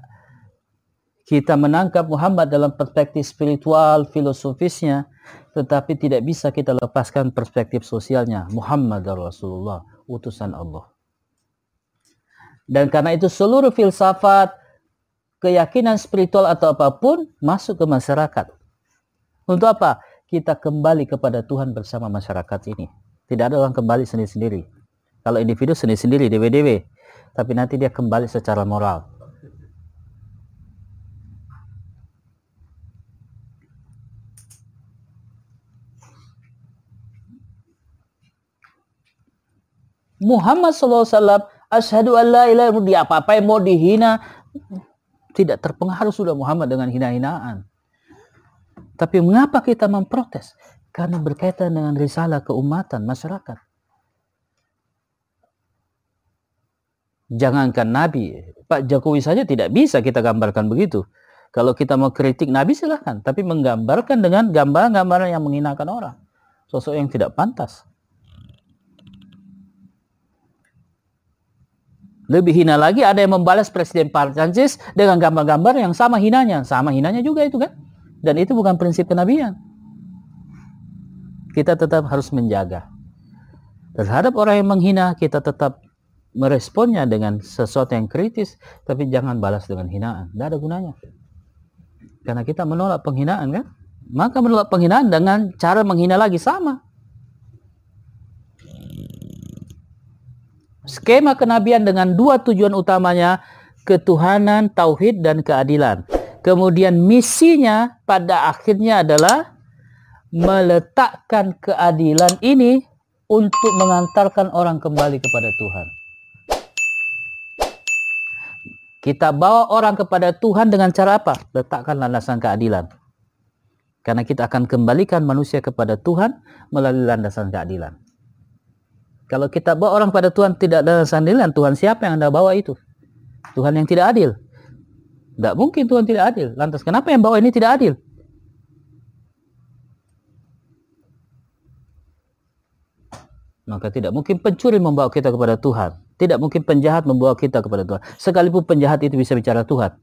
Kita menangkap Muhammad dalam perspektif spiritual, filosofisnya, tetapi tidak bisa kita lepaskan perspektif sosialnya. Muhammad Rasulullah, utusan Allah. Dan karena itu seluruh filsafat, keyakinan spiritual atau apa pun masuk ke masyarakat. Untuk apa? Kita kembali kepada Tuhan bersama masyarakat ini. Tidak ada orang kembali sendiri-sendiri. Kalau individu sendiri-sendiri, dewe-dewe. Tapi nanti dia kembali secara moral. Muhammad SAW asyhadu an la ilaha dia apa-apa yang mau dihina tidak terpengaruh sudah Muhammad dengan hina-hinaan. Tapi mengapa kita memprotes? Karena berkaitan dengan risalah keumatan masyarakat. Jangankan Nabi, Pak Jokowi saja tidak bisa kita gambarkan begitu. Kalau kita mau kritik Nabi silahkan, tapi menggambarkan dengan gambar-gambar yang menghinakan orang. Sosok yang tidak pantas. Lebih hina lagi ada yang membalas Presiden Prancis dengan gambar-gambar yang sama hinanya. Sama hinanya juga itu kan. Dan itu bukan prinsip kenabian. Kita tetap harus menjaga. Terhadap orang yang menghina, kita tetap meresponnya dengan sesuatu yang kritis, tapi jangan balas dengan hinaan. Tidak ada gunanya. Karena kita menolak penghinaan kan? Maka menolak penghinaan dengan cara menghina lagi sama. Skema kenabian dengan dua tujuan utamanya, ketuhanan, tauhid, dan keadilan. Kemudian misinya pada akhirnya adalah meletakkan keadilan ini untuk mengantarkan orang kembali kepada Tuhan. Kita bawa orang kepada Tuhan dengan cara apa? Letakkan landasan keadilan. Karena kita akan kembalikan manusia kepada Tuhan melalui landasan keadilan. Kalau kita bawa orang pada Tuhan tidak ada sandilan, Tuhan siapa yang Anda bawa itu? Tuhan yang tidak adil. Tidak mungkin Tuhan tidak adil. Lantas kenapa yang bawa ini tidak adil? Maka tidak mungkin pencuri membawa kita kepada Tuhan. Tidak mungkin penjahat membawa kita kepada Tuhan. Sekalipun penjahat itu bisa bicara Tuhan.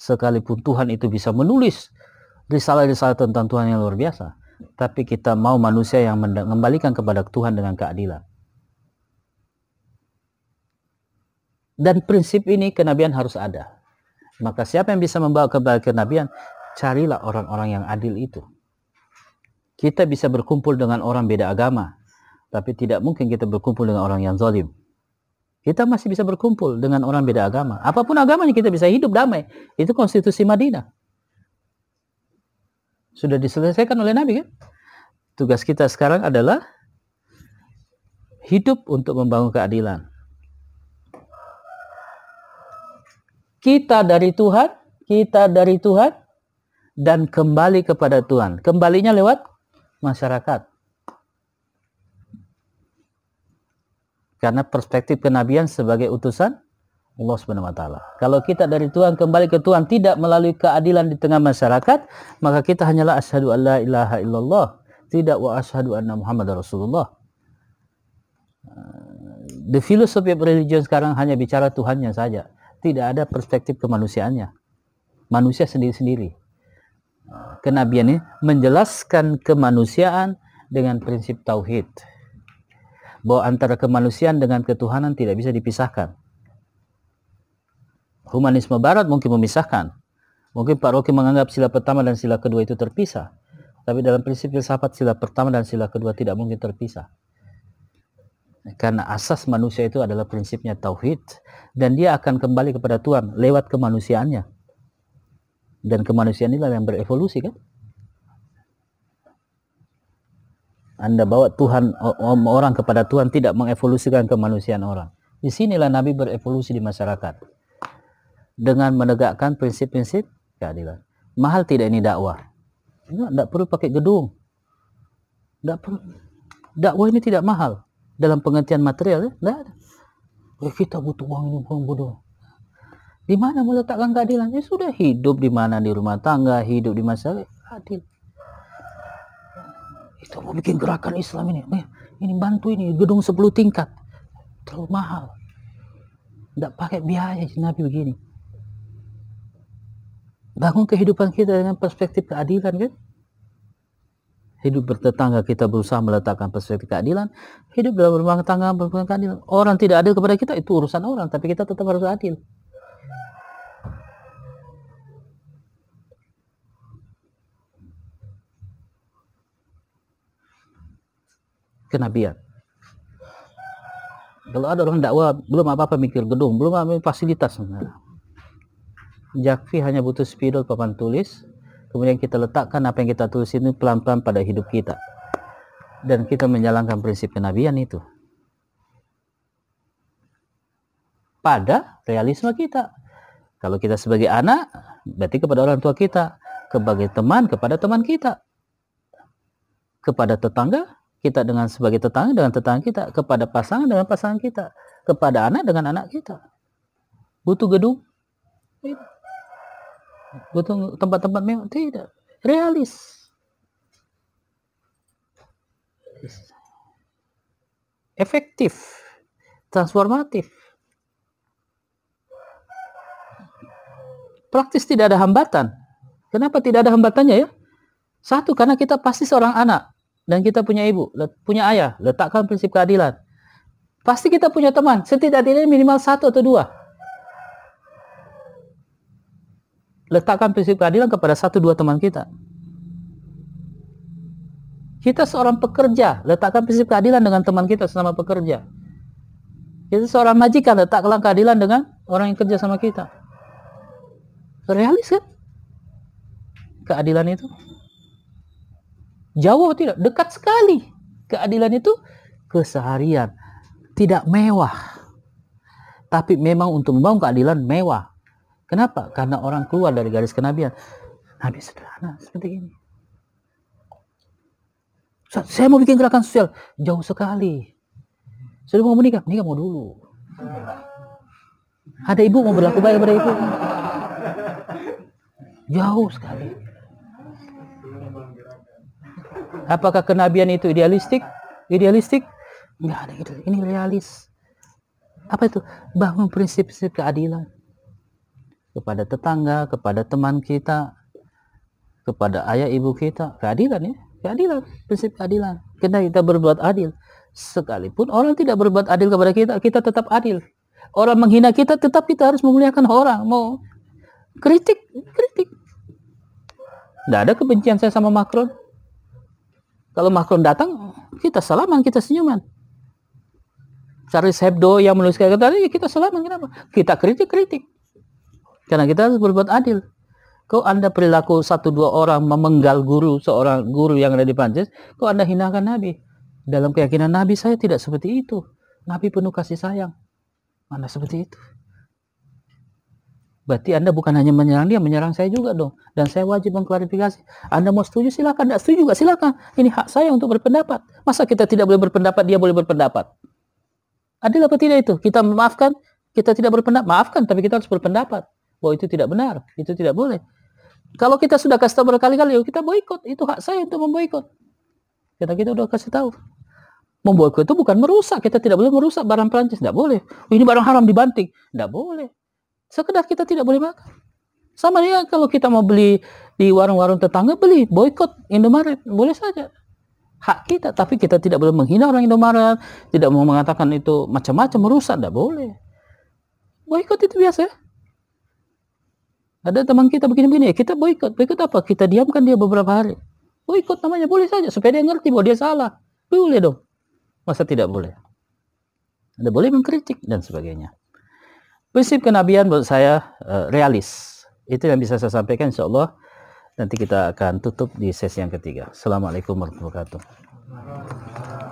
Sekalipun Tuhan itu bisa menulis risalah-risalah tentang Tuhan yang luar biasa tapi kita mau manusia yang mengembalikan kepada Tuhan dengan keadilan. Dan prinsip ini kenabian harus ada. Maka siapa yang bisa membawa kepada kenabian, carilah orang-orang yang adil itu. Kita bisa berkumpul dengan orang beda agama, tapi tidak mungkin kita berkumpul dengan orang yang zalim. Kita masih bisa berkumpul dengan orang beda agama. Apa pun agamanya kita bisa hidup damai. Itu konstitusi Madinah. Sudah diselesaikan oleh Nabi kan? Tugas kita sekarang adalah hidup untuk membangun keadilan. Kita dari Tuhan, kita dari Tuhan, dan kembali kepada Tuhan. Kembalinya lewat masyarakat. Karena perspektif kenabian sebagai utusan Allah Subhanahu wa taala. Kalau kita dari Tuhan kembali ke Tuhan tidak melalui keadilan di tengah masyarakat, maka kita hanyalah asyhadu alla ilaha illallah, tidak wa asyhadu anna Muhammad Rasulullah. The philosophy of religion sekarang hanya bicara Tuhannya saja, tidak ada perspektif kemanusiaannya. Manusia sendiri-sendiri. Kenabian ini menjelaskan kemanusiaan dengan prinsip tauhid. Bahwa antara kemanusiaan dengan ketuhanan tidak bisa dipisahkan humanisme barat mungkin memisahkan. Mungkin Pak Rocky menganggap sila pertama dan sila kedua itu terpisah. Tapi dalam prinsip filsafat sila pertama dan sila kedua tidak mungkin terpisah. Karena asas manusia itu adalah prinsipnya tauhid dan dia akan kembali kepada Tuhan lewat kemanusiaannya. Dan kemanusiaan inilah yang berevolusi kan? Anda bawa Tuhan orang kepada Tuhan tidak mengevolusikan kemanusiaan orang. Di sinilah Nabi berevolusi di masyarakat dengan menegakkan prinsip-prinsip keadilan. Mahal tidak ini dakwah? Tidak perlu pakai gedung. Tidak perlu. Dakwah ini tidak mahal dalam pengertian material. Tidak ada. Eh, kita butuh uang ini uang bodoh. Di mana meletakkan keadilan? Ya sudah hidup di mana di rumah tangga, hidup di masyarakat adil. Itu mau bikin gerakan Islam ini. Eh, ini bantu ini gedung 10 tingkat. Terlalu mahal. Tidak pakai biaya Nabi begini. Bangun kehidupan kita dengan perspektif keadilan kan? Hidup bertetangga kita berusaha meletakkan perspektif keadilan. Hidup dalam rumah tangga berhubungan keadilan. Orang tidak adil kepada kita itu urusan orang, tapi kita tetap harus adil. Kenabian. Kalau ada orang dakwah belum apa-apa mikir gedung, belum apa fasilitas. Jakfi hanya butuh spidol papan tulis, kemudian kita letakkan apa yang kita tulis ini pelan-pelan pada hidup kita. Dan kita menjalankan prinsip kenabian itu. Pada realisme kita. Kalau kita sebagai anak, berarti kepada orang tua kita. Sebagai teman, kepada teman kita. Kepada tetangga, kita dengan sebagai tetangga dengan tetangga kita, kepada pasangan dengan pasangan kita, kepada anak dengan anak kita. Butuh gedung? Butuh tempat-tempat mewah? Tidak. Realis. Efektif. Transformatif. Praktis tidak ada hambatan. Kenapa tidak ada hambatannya ya? Satu, karena kita pasti seorang anak dan kita punya ibu, punya ayah, letakkan prinsip keadilan. Pasti kita punya teman, setidaknya minimal satu atau dua. Letakkan prinsip keadilan kepada satu dua teman kita. Kita seorang pekerja, letakkan prinsip keadilan dengan teman kita sesama pekerja. Kita seorang majikan, letakkan keadilan dengan orang yang kerja sama kita. Realis kan? Keadilan itu. Jauh tidak? Dekat sekali. Keadilan itu keseharian. Tidak mewah. Tapi memang untuk membangun keadilan mewah. Kenapa? Karena orang keluar dari garis kenabian. Nabi sederhana seperti ini. Saya mau bikin gerakan sosial. Jauh sekali. Sudah mau menikah? Menikah mau dulu. Ada ibu mau berlaku baik kepada ibu. Jauh sekali. Apakah kenabian itu idealistik? Idealistik? Enggak ada gitu. Ini realis. Apa itu? Bangun prinsip-prinsip keadilan. Kepada tetangga, kepada teman kita, kepada ayah ibu kita. Keadilan ya. Keadilan. Prinsip keadilan. Kita kita berbuat adil. Sekalipun orang tidak berbuat adil kepada kita, kita tetap adil. Orang menghina kita, tetap kita harus memuliakan orang. Mau kritik, kritik. Tidak ada kebencian saya sama Macron. Kalau Macron datang, kita salaman, kita senyuman. Charles Hebdo yang menuliskan kata ya kita salaman kenapa? Kita kritik-kritik. Karena kita harus berbuat adil. Kau Anda perilaku satu dua orang memenggal guru, seorang guru yang ada di Prancis, kau Anda hinakan Nabi. Dalam keyakinan Nabi saya tidak seperti itu. Nabi penuh kasih sayang. Mana seperti itu? Berarti Anda bukan hanya menyerang dia, menyerang saya juga dong. Dan saya wajib mengklarifikasi. Anda mau setuju silakan, tidak setuju juga silakan. Ini hak saya untuk berpendapat. Masa kita tidak boleh berpendapat, dia boleh berpendapat? Adil apa tidak itu? Kita memaafkan, kita tidak berpendapat. Maafkan, tapi kita harus berpendapat. Bahwa itu tidak benar, itu tidak boleh. Kalau kita sudah kasih tahu berkali-kali, kita boikot. Itu hak saya untuk memboikot. Kita kita udah kasih tahu. Memboikot itu bukan merusak. Kita tidak boleh merusak barang Prancis. Tidak boleh. Ini barang haram dibanting. Tidak boleh. Sekedar kita tidak boleh makan. Sama dia kalau kita mau beli di warung-warung tetangga, beli, boykot Indomaret, boleh saja. Hak kita, tapi kita tidak boleh menghina orang Indomaret, tidak mau mengatakan itu macam-macam, merusak, tidak boleh. Boykot itu biasa. Ada teman kita begini-begini, kita boykot. Boykot apa? Kita diamkan dia beberapa hari. Boykot namanya, boleh saja. Supaya dia ngerti bahwa dia salah. Boleh dong. Masa tidak boleh? Ada boleh mengkritik dan sebagainya. Prinsip kenabian buat saya uh, realis. Itu yang bisa saya sampaikan insya Allah. Nanti kita akan tutup di sesi yang ketiga. Assalamualaikum warahmatullahi wabarakatuh.